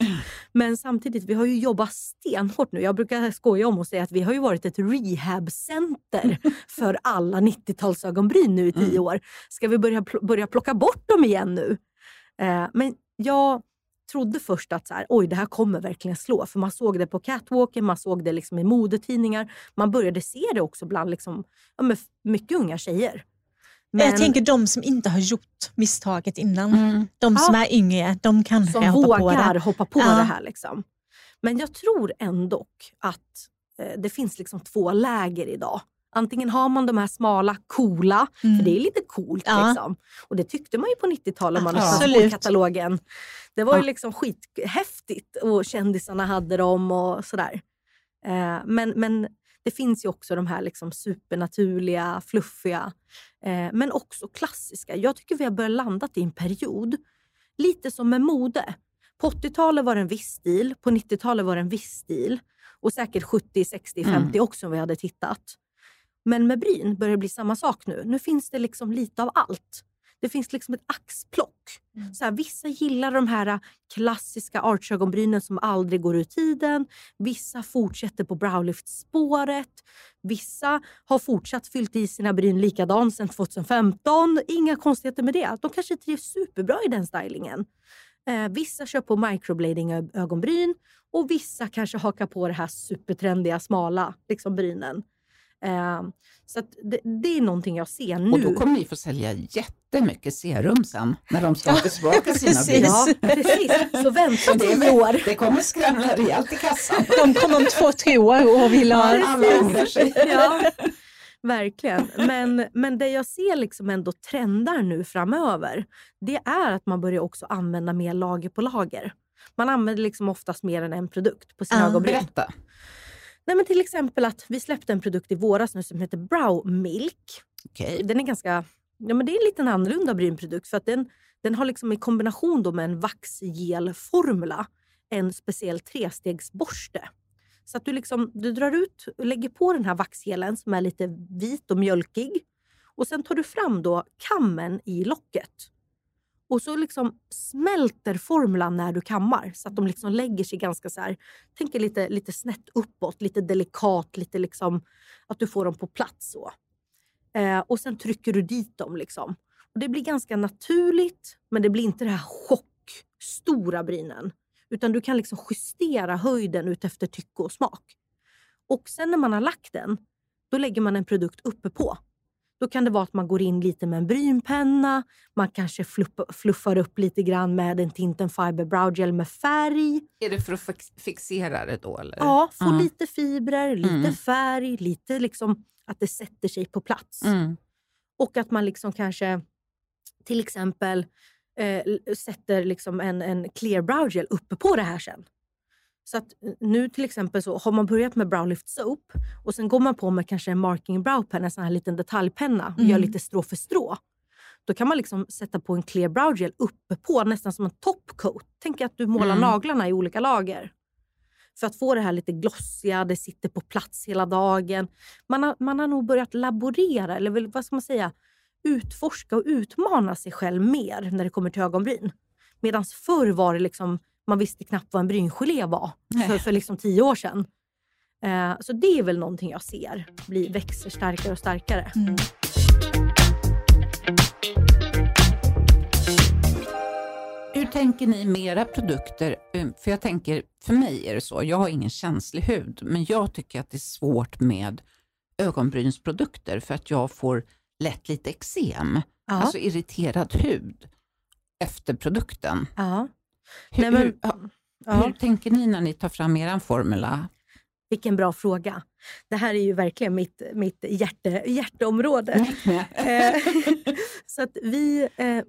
Men samtidigt, vi har ju jobbat stenhårt nu. Jag brukar skoja om och säga att vi har ju varit ett rehabcenter för alla 90-talsögonbryn nu i tio Mm. år. Ska vi börja, pl- börja plocka bort dem igen nu? Eh, men jag trodde först att så här, oj, det här kommer verkligen slå. För man såg det på catwalken, man såg det liksom i modetidningar. Man började se det också bland liksom, ja, mycket unga tjejer. Jag tänker de som inte har gjort misstaget innan. Mm. De som Ja. är yngre, de kanske som hoppar på vågar det. hoppa på Ja. det här. Liksom. Men jag tror ändå att eh, det finns liksom två läger idag. Antingen har man de här smala, coola, Mm. för det är lite coolt. Ja. Liksom. Och det tyckte man ju på 90-talet. Man Absolut. Absolut. katalogen. Det var ju liksom skithäftigt och kändisarna hade dem och sådär. Eh, men, men det finns ju också de här liksom supernaturliga, fluffiga, eh, men också klassiska. Jag tycker vi har börjat landa i en period, lite som med mode. På 80-talet var det en viss stil, på 90-talet var det en viss stil och säkert 70, 60, 50 Mm. också om vi hade tittat. Men med bryn börjar det bli samma sak nu. Nu finns det liksom lite av allt. Det finns liksom ett axplock. Mm. Så här, vissa gillar de här klassiska archögonbrynen som aldrig går ur tiden. Vissa fortsätter på browlift-spåret. Vissa har fortsatt fyllt i sina bryn likadant sedan 2015. Inga konstigheter med det. De kanske trivs superbra i den stylingen. Eh, vissa kör på microblading-ögonbryn och vissa kanske hakar på det här supertrendiga smala liksom brynen. Eh, så det, det är någonting jag ser nu. Och då kommer ni få sälja jättemycket serum sen när de ska tillbaka sina precis. bilar. Ja, precis. Så vänta tio år. det kommer skramla rejält i kassan. De kommer om två, tre år och vill ha... Alla ångrar sig. Ja, verkligen. Men, men det jag ser liksom ändå trendar nu framöver, det är att man börjar också använda mer lager på lager. Man använder liksom oftast mer än en produkt på sina ögonbryn. Berätta. Nej, men till exempel att vi släppte en produkt i våras nu som heter Brow Milk. Okej. Den är ganska, ja men det är en liten annorlunda brynprodukt för att den, den har liksom i kombination då med en vaxgelformula en speciell trestegsborste. Så att du, liksom, du drar ut och lägger på den här vaxgelen som är lite vit och mjölkig. Och sen tar du fram då kammen i locket. Och så liksom smälter formulan när du kammar så att de liksom lägger sig ganska så här, tänk lite, lite snett uppåt, lite delikat, lite liksom att du får dem på plats. så. Eh, och sen trycker du dit dem. Liksom. Och det blir ganska naturligt, men det blir inte det här chock, stora brynen. Utan du kan liksom justera höjden utefter tycke och smak. Och sen när man har lagt den, då lägger man en produkt uppe på. Då kan det vara att man går in lite med en brynpenna, man kanske fluppa, fluffar upp lite grann med en Tinten Fiber Brow Gel med färg. Är det för att fix- fixera det då? Eller? Ja, få Ja. lite fibrer, lite Mm. färg, lite liksom att det sätter sig på plats. Mm. Och att man liksom kanske till exempel eh, sätter liksom en, en clear brow gel uppe på det här sen. Så att eh, nu till exempel så har man börjat med Browlift Soap och sen går man på med kanske en marking brow pen, en sån här liten detaljpenna och Mm. gör lite strå för strå. Då kan man liksom sätta på en clear brow gel uppe på nästan som en top coat. Tänk att du målar Mm. naglarna i olika lager. För att få det här lite glossiga, det sitter på plats hela dagen. Man har, man har nog börjat laborera, eller vad ska man säga, utforska och utmana sig själv mer när det kommer till ögonbryn. Medan förr var det liksom, man visste knappt vad en bryngelé var Nej. för, för liksom tio år sedan. Eh, så det är väl någonting jag ser bli, växer starkare och starkare. Mm. Tänker ni med era produkter? Eh, För jag tänker, för mig är det så, jag har ingen känslig hud, men jag tycker att det är svårt med ögonbrynsprodukter för att jag får lätt lite eksem, Ja. alltså irriterad hud efter produkten. ja. Hur, Nej, men- hur, hur tänker ni när ni tar fram er formula? Vilken bra fråga. Det här är ju verkligen mitt, mitt hjärte, hjärteområde. Eh, [LAUGHS] så att vi, eh,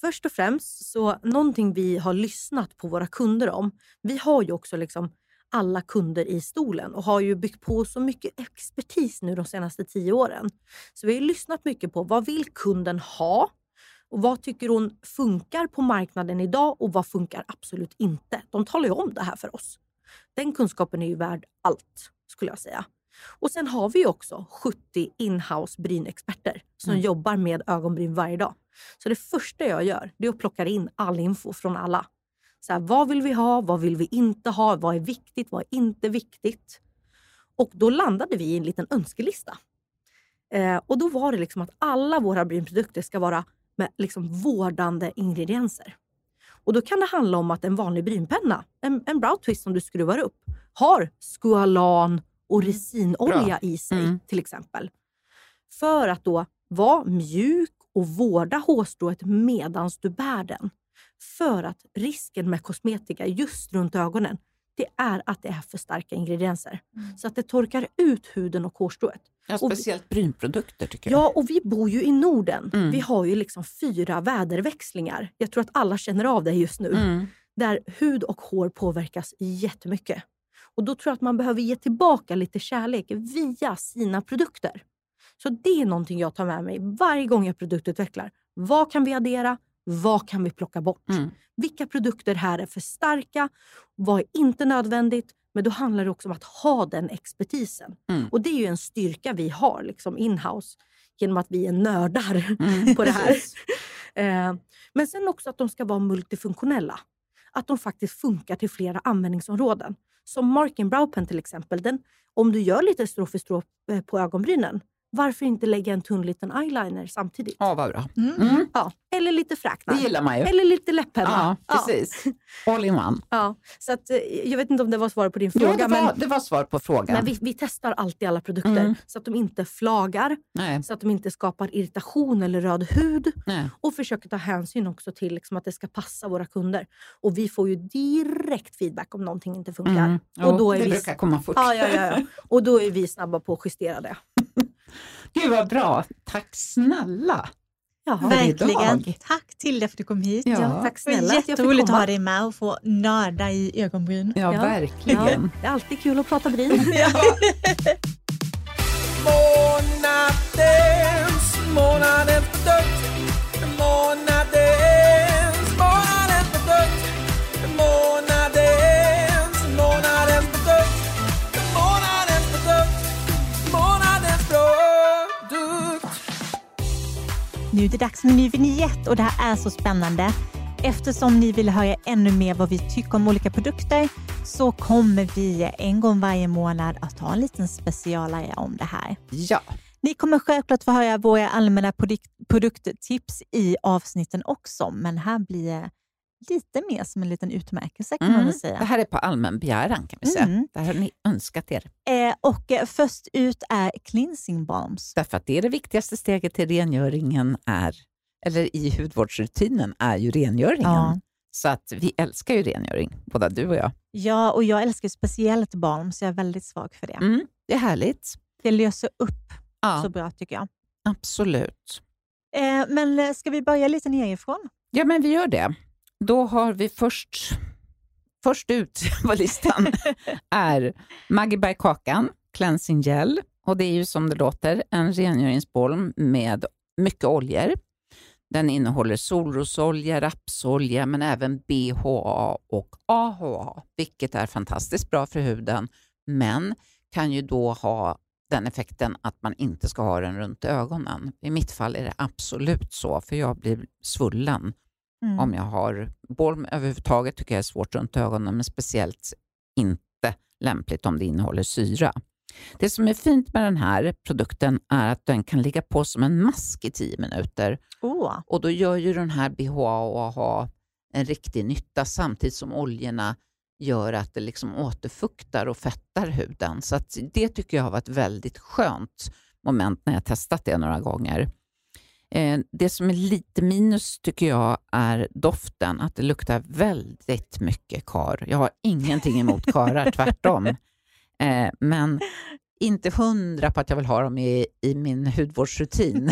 först och främst, så någonting vi har lyssnat på våra kunder om. Vi har ju också liksom alla kunder i stolen och har ju byggt på så mycket expertis nu de senaste tio åren. Så vi har lyssnat mycket på vad vill kunden ha? Och vad tycker hon funkar på marknaden idag och vad funkar absolut inte? De talar ju om det här för oss. Den kunskapen är ju värd allt, skulle jag säga. Och sen har vi också 70 inhouse brynexperter som Mm. jobbar med ögonbryn varje dag. Så det första jag gör är att plocka in all info från alla. Så här, vad vill vi ha? Vad vill vi inte ha? Vad är viktigt? Vad är inte viktigt? Och då landade vi i en liten önskelista. Eh, och då var det liksom att alla våra brynprodukter ska vara med liksom vårdande ingredienser. Och då kan det handla om att en vanlig brynpenna, en, en brow twist som du skruvar upp, har squalan och resinolja Bra. i sig Mm. till exempel. För att då vara mjuk och vårda hårstrået medans du bär den. För att risken med kosmetika just runt ögonen, det är att det är för starka ingredienser. Mm. Så att det torkar ut huden och hårstrået. Ja, vi- speciellt brynprodukter tycker jag. Ja, och vi bor ju i Norden. Mm. Vi har ju liksom fyra väderväxlingar. Jag tror att alla känner av det just nu. Mm. Där hud och hår påverkas jättemycket. Och då tror jag att man behöver ge tillbaka lite kärlek via sina produkter. Så det är någonting jag tar med mig varje gång jag produktutvecklar. Vad kan vi addera? Vad kan vi plocka bort? Mm. Vilka produkter här är för starka? Vad är inte nödvändigt? Men då handlar det också om att ha den expertisen. Mm. Och det är ju en styrka vi har liksom in-house genom att vi är nördar Mm. [LAUGHS] på det här. Eh, Men sen också att de ska vara multifunktionella. Att de faktiskt funkar till flera användningsområden. Som Markin Browpen till exempel. Den, om du gör lite strå för strå eh, på ögonbrynen, varför inte lägga en tunn liten eyeliner samtidigt? Ja, vad bra. Mm. Mm. Ja. Eller lite Det fräknar. gillar man ju. Eller lite läpppenna. Ja, Ja. precis. All in one. Ja. Så att, eh, jag vet inte om det var svar på din Ja, fråga. det, men var, det var svar på frågan. men vi, vi testar alltid alla produkter Mm. så att de inte flagar, Nej, så att de inte skapar irritation eller röd hud. nej. Och försöker ta hänsyn också till liksom att det ska passa våra kunder. Och vi får ju direkt feedback om någonting inte funkar. Mm. Och Jo, då är det vi- brukar komma fort. Ja, ja, ja, ja. Och då är vi snabba på att justera det. [LAUGHS] Gud vad bra. Tack snälla. För Verkligen. idag. Tack Tilde för att du kom hit. Ja. Ja, tack snälla jätteroligt att ha dig med och få nörda i ögonbryn. Ja, Ja. Ja, verkligen. det är alltid kul att prata bryn. [LAUGHS] Månadens, månadens produkt. Månadens, Nu är det dags med en ny vignett och det här är så spännande. Eftersom ni vill höra ännu mer vad vi tycker om olika produkter så kommer vi en gång varje månad att ha en liten specialare om det här. Ja. Ni kommer självklart få höra våra allmänna produkt, produkttips i avsnitten också, men här blir lite mer som en liten utmärkelse kan man Mm. väl Det säga. här är på allmän begäran kan vi säga. Mm. Det här har ni önskat er. Eh, och eh, först ut är cleansing balms. Därför att det är det viktigaste steget till rengöringen är, eller i hudvårdsrutinen, är ju rengöringen. Ja. Så att vi älskar ju rengöring, båda du och jag. Ja, och jag älskar speciellt balm så jag är väldigt svag för det. Mm, det är härligt. Det löser upp Ja, så bra tycker jag. absolut. Eh, men eh, ska vi börja lite nerifrån? Ja, men vi gör det. Då har vi först, först ut [LAUGHS] på listan är Maggie by Kakan Cleansing Gel. Och det är ju som det låter en rengöringsbolm med mycket oljor. Den innehåller solrosolja, rapsolja men även BHA och AHA, vilket är fantastiskt bra för huden, men kan ju då ha den effekten att man inte ska ha den runt ögonen. I mitt fall är det absolut så, för jag blir svullen Mm. om jag har bolm överhuvudtaget tycker jag är svårt runt ögonen, men speciellt inte lämpligt om det innehåller syra. Det som är fint med den här produkten är att den kan ligga på som en mask i 10 minuter Åh, och då gör ju den här BHA och AHA en riktig nytta samtidigt som oljorna gör att det liksom återfuktar och fettar huden. Så det tycker jag har varit väldigt skönt moment när jag testat det några gånger. Eh, det som är lite minus tycker jag är doften, att det luktar väldigt mycket kar. Jag har ingenting emot karar, [LAUGHS] tvärtom. Eh, men inte hundra på att jag vill ha dem i, i min hudvårdsrutin,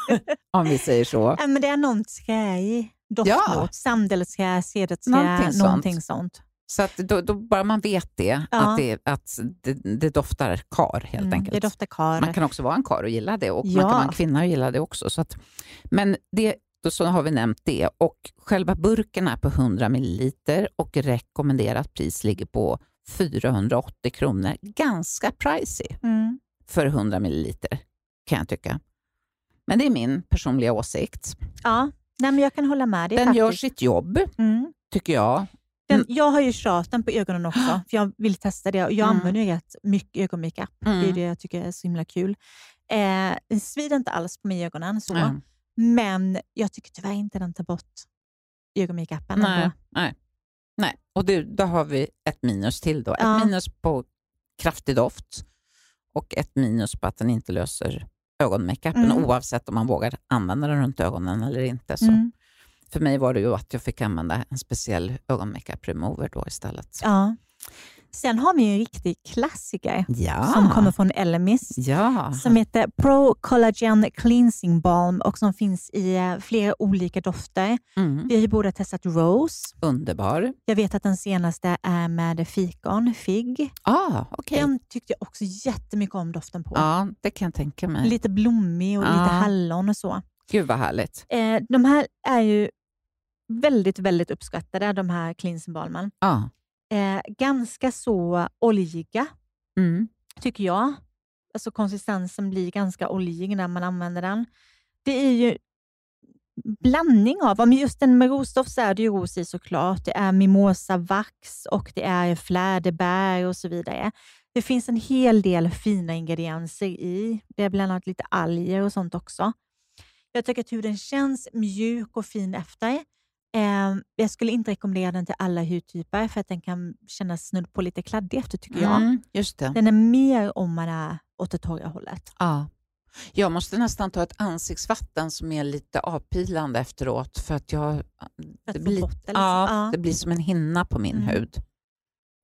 [LAUGHS] om vi säger så. men det är någon träig doft Ja. mot. Sandelträ, cederträ, Någonting någonting, sånt. sånt. Så att då, då bara man vet det, Ja. att, det, att det, det doftar kar helt Mm, enkelt. Det doftar kar. Man kan också vara en kar och gilla det och man Ja. kan vara en kvinna och gilla det också. Så att, men det, då så har vi nämnt det och själva burken är på 100 ml och rekommenderat pris ligger på 480 kronor. Ganska pricey Mm. för 100 ml kan jag tycka. Men det är min personliga åsikt. Ja, Nej, men jag kan hålla med dig Den faktiskt. gör sitt jobb, Mm. tycker jag. Den, Mm. Jag har ju den på ögonen också, [GASPS] för jag vill testa det. Jag Mm. använder ju rätt mycket ögonmakeup. Det är Mm. det jag tycker är så himla kul. Eh, det svider inte alls på mig i ögonen, så. Ja. men jag tycker tyvärr inte den tar bort ögonmakeupen. Nej, ändå. nej. nej. Och det, då har vi ett minus till. då. Ja. Ett minus på kraftig doft och ett minus på att den inte löser ögonmakeupen Mm. oavsett om man vågar använda den runt ögonen eller inte. Så Mm. För mig var det ju att jag fick använda en speciell ögonmakeup remover då istället. Ja. Sen har vi en riktig klassiker Ja. som kommer från Elemis. Ja. som heter Pro Collagen Cleansing Balm och som finns i eh, flera olika dofter. Mm. Vi har ju båda testat Rose. Underbar. Jag vet att den senaste är med fikon, fig. Ah, okej. Den tyckte jag också jättemycket om doften på. Ja, det kan jag tänka mig. Lite blommig och Ja. lite hallon och så. Gud vad härligt. Eh, de här är ju väldigt, väldigt uppskattade, de här cleansing balmen. Ja. Eh, ganska så oljiga, Mm. tycker jag. Alltså konsistensen blir ganska oljig när man använder den. Det är ju blandning av, men just den med rosdoft så är det ju ros i såklart. Det är mimosa vax och det är fläderbär och så vidare. Det finns en hel del fina ingredienser i. Det är bland annat lite alger och sånt också. Jag tycker att huden känns mjuk och fin efter. Eh, jag skulle inte rekommendera den till alla hudtyper för att den kan kännas snudd på lite kladdig efter tycker jag. Mm, just det. Den är mer om man är åt det torra hållet. Ja. Jag måste nästan ta ett ansiktsvatten som är lite avpilande efteråt för att jag... För det, blir, bort liksom. ja, Ja. det blir som en hinna på min Mm. hud.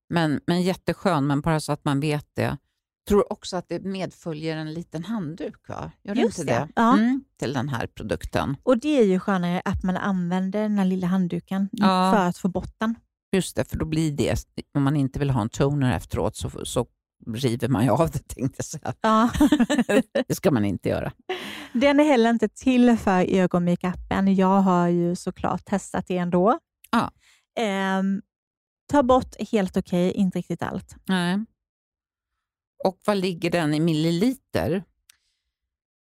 Men, men jätteskön, men bara så att man vet det. Tror också att det medföljer en liten handduk, va? Gör det Just inte det, det? ja. Mm, till den här produkten. Och det är ju skönare att man använder den här lilla handduken Ja. för att få bort den. Just det, för då blir det, om man inte vill ha en toner efteråt så, så river man ju av det tänkte jag säga. Ja. [LAUGHS] Det ska man inte göra. Den är heller inte till för ögonmakeupen. Jag har ju såklart testat det ändå. Ja. Ehm, ta bort helt okej, inte riktigt allt. Nej. Och vad ligger den i milliliter?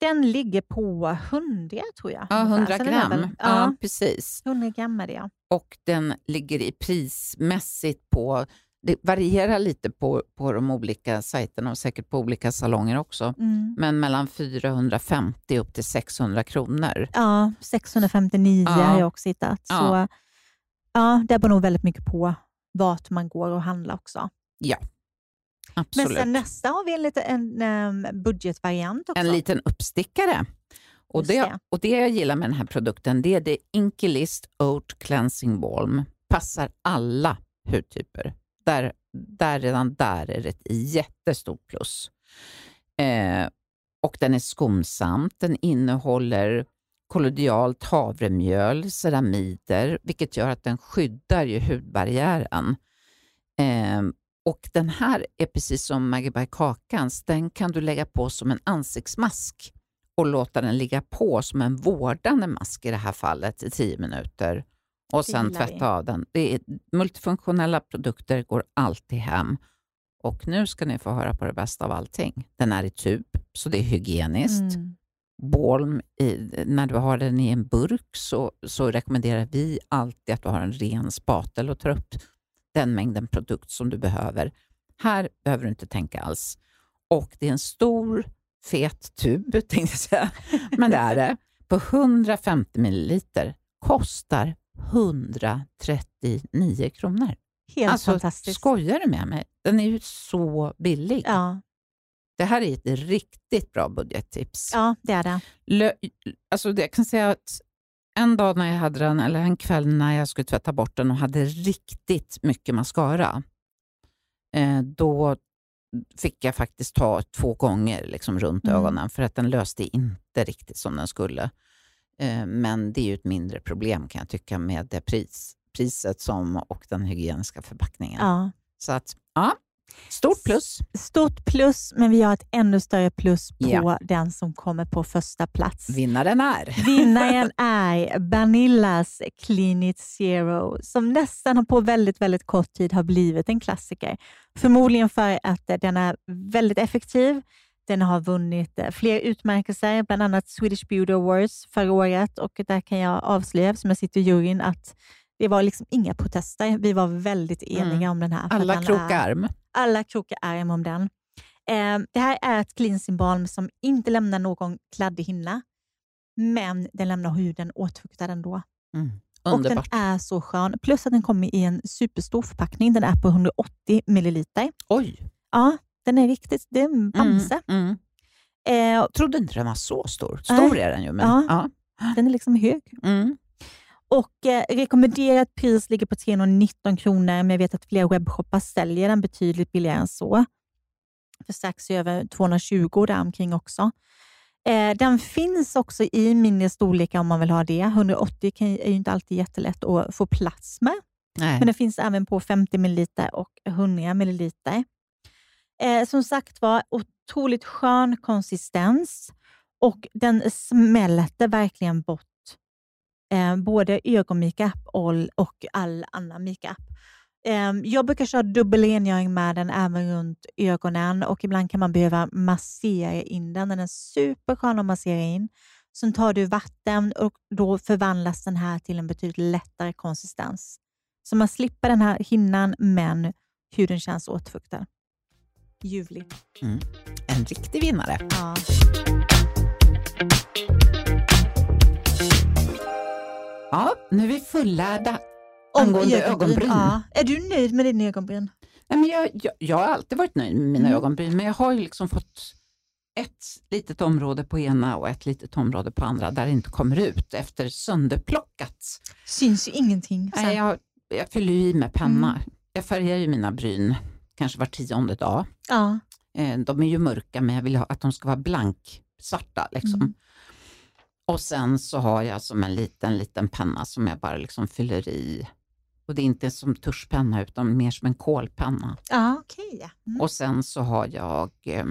Den ligger på 100 tror jag. Ja, ungefär. 100 Så den är gram. väl- Ja. Ja, precis. 100 gram är det ja. Och den ligger i prismässigt på, det varierar lite på, på de olika sajterna och säkert på olika salonger också, Mm. men mellan 450 upp till 600 kronor. Ja, 659 Ja. har jag också hittat. Ja. Så ja, det beror nog väldigt mycket på vart man går och handlar också. Men Absolut. sen nästa har vi en, lite, en em, budgetvariant också. En liten uppstickare. Och det, det. och det jag gillar med den här produkten det är det Inkilist Oat Cleansing Balm. Passar alla hudtyper. Där, där redan där är det ett jättestort plus. Eh, och den är skonsamt. Den innehåller kollodialt havremjöl, ceramider, vilket gör att den skyddar ju hudbarriären. Eh, och den här är precis som Maggie by Kakans, den kan du lägga på som en ansiktsmask och låta den ligga på som en vårdande mask i det här fallet i 10 minuter och sen tvätta av den. Det är, multifunktionella produkter går alltid hem. Och nu ska ni få höra på det bästa av allting. Den är i tub, så det är hygieniskt. Mm. Balm, i, när du har den i en burk så, så rekommenderar vi alltid att du har en ren spatel och tar upp den mängden produkt som du behöver. Här behöver du inte tänka alls. Och det är en stor, fet tub, [LAUGHS] tänkte jag säga. Men det är det. På 150 milliliter kostar 139 kronor. Helt alltså, fantastiskt. skojar du med mig? Den är ju så billig. Ja, Det här är ett riktigt bra budgettips. ja, det är det. Lö, alltså det, jag kan säga att en dag när jag hade den, eller en kväll när jag skulle tvätta bort den och hade riktigt mycket mascara, eh, då fick jag faktiskt ta två gånger liksom runt Mm. ögonen för att den löste inte riktigt som den skulle. Eh, men det är ju ett mindre problem kan jag tycka med det pris, priset som, och den hygieniska förpackningen. Ja. Så att, ja, stort plus. Stort plus, men vi har ett ännu större plus på Ja. den som kommer på första plats. Vinnaren är. Vinnaren är Vanillas Clean It Zero som nästan på väldigt, väldigt kort tid har blivit en klassiker. Förmodligen för att den är väldigt effektiv. Den har vunnit fler utmärkelser, bland annat Swedish Beauty Awards förra året och där kan jag avslöja, som jag sitter i juryn, att det var liksom inga protester. Vi var väldigt eniga Mm. om den här. Alla krokar arm. Alla krokar arm om den. Eh, det här är ett cleansing balm som inte lämnar någon kladdig hinna, men den lämnar huden åtfuktad ändå. Mm. Och Underbart. den är så skön. Plus att den kommer i en superstor förpackning. Den är på 180 milliliter. Oj! Ja, den är riktigt, det är en bamse. Mm, mm. Eh, Jag trodde inte den var så stor. Stor Nej. är den ju, men Ja. ja. den är liksom hög. Mm. Och eh, rekommenderat pris ligger på 319 kronor, men jag vet att flera webbshoppar säljer den betydligt billigare än så. För strax över 220 där omkring också. Eh, den finns också i mindre storlekar om man vill ha det. 180 kan, är ju inte alltid jättelätt att få plats med. Nej. Men den finns även på 50 ml och 100 ml. Eh, som sagt var, otroligt skön konsistens och den smälter verkligen bort eh, både ögonmakeup och, all annan makeup. Eh, jag brukar köra dubbelrengöring med den även runt ögonen och ibland kan man behöva massera in den. Den är superskön att massera in. Sen tar du vatten och då förvandlas den här till en betydligt lättare konsistens. Så man slipper den här hinnan men huden känns återfuktad. Ljuvlig. Mm. En riktig vinnare. Ja. Ja, nu är vi fullärda angående ögonbryn. Ja. Är du nöjd med dina ögonbryn? Nej, men jag, jag, jag har alltid varit nöjd med mina Mm. ögonbryn, men jag har ju liksom fått ett litet område på ena och ett litet område på andra där det inte kommer ut efter sönderplockat. Syns ju ingenting. sen. Nej, jag, jag fyller ju i med penna. Mm. Jag färgar ju mina bryn kanske var tionde dag. Ja. Eh, De är ju mörka men jag vill ha, att de ska vara blanksvarta. Liksom. Mm. Och sen så har jag som en liten, liten penna som jag bara liksom fyller i. Och det är inte som tuschpenna utan mer som en kolpenna. Ja, okej. Mm. Och sen så har jag eh,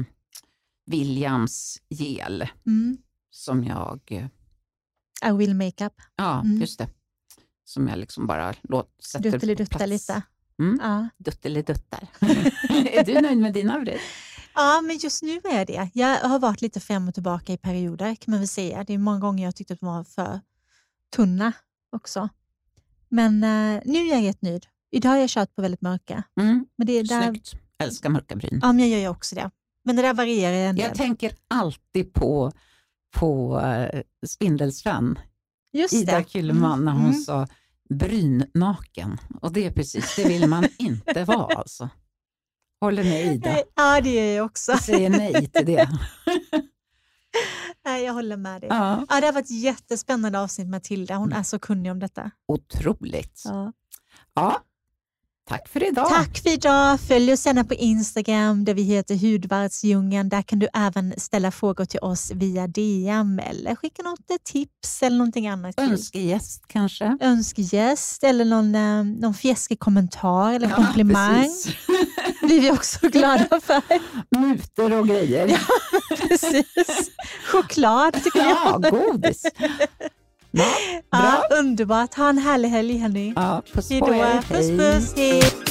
Williams gel Mm. som jag, eh, I will makeup. ja Mm. just det, som jag liksom bara låt, sätter Duttelidutta lite. Mm. Ja. Dutteliduttar. [LAUGHS] är du nöjd med dina bryn? Ja, men just nu är det. Jag har varit lite fram och tillbaka i perioder kan man väl säga. Det är många gånger jag tyckte att de var för tunna också. Men eh, nu är jag rätt nöjd. Idag har jag kört på väldigt mörka. Mm. Men det är där, Snyggt. Älskar mörka bryn. ja, men jag gör ju också det. Men det där varierar en del. Jag tänker alltid på, på uh, Spindelsvän, Just Ida det. Kylleman, när hon Mm. sa brynnaken. Och det är precis, det vill man inte vara alltså. Håller med Ida. Ja, det gör jag också. Jag säger nej till det. [LAUGHS] Nej, jag håller med dig. Ja, Ja, det har varit ett jättespännande avsnitt med Matilda. Hon är så kunnig om detta. otroligt. Ja. Ja, tack för idag. Tack för idag. Följ oss gärna på Instagram där vi heter Hudvärdsdjungeln. Där kan du även ställa frågor till oss via DM eller skicka något tips eller någonting annat. Önskegäst kanske? Önskegäst eller någon, eh, någon fjäskig kommentar eller Ja, komplimang. precis. [LAUGHS] blir vi också glada [LAUGHS] för. Mutor och grejer. Precis. [LAUGHS] Choklad tycker jag. Ja, godis. Ja, bra. Ja, underbart. Ha en härlig helg hörni. Ja, puss på er. Puss puss. Hej.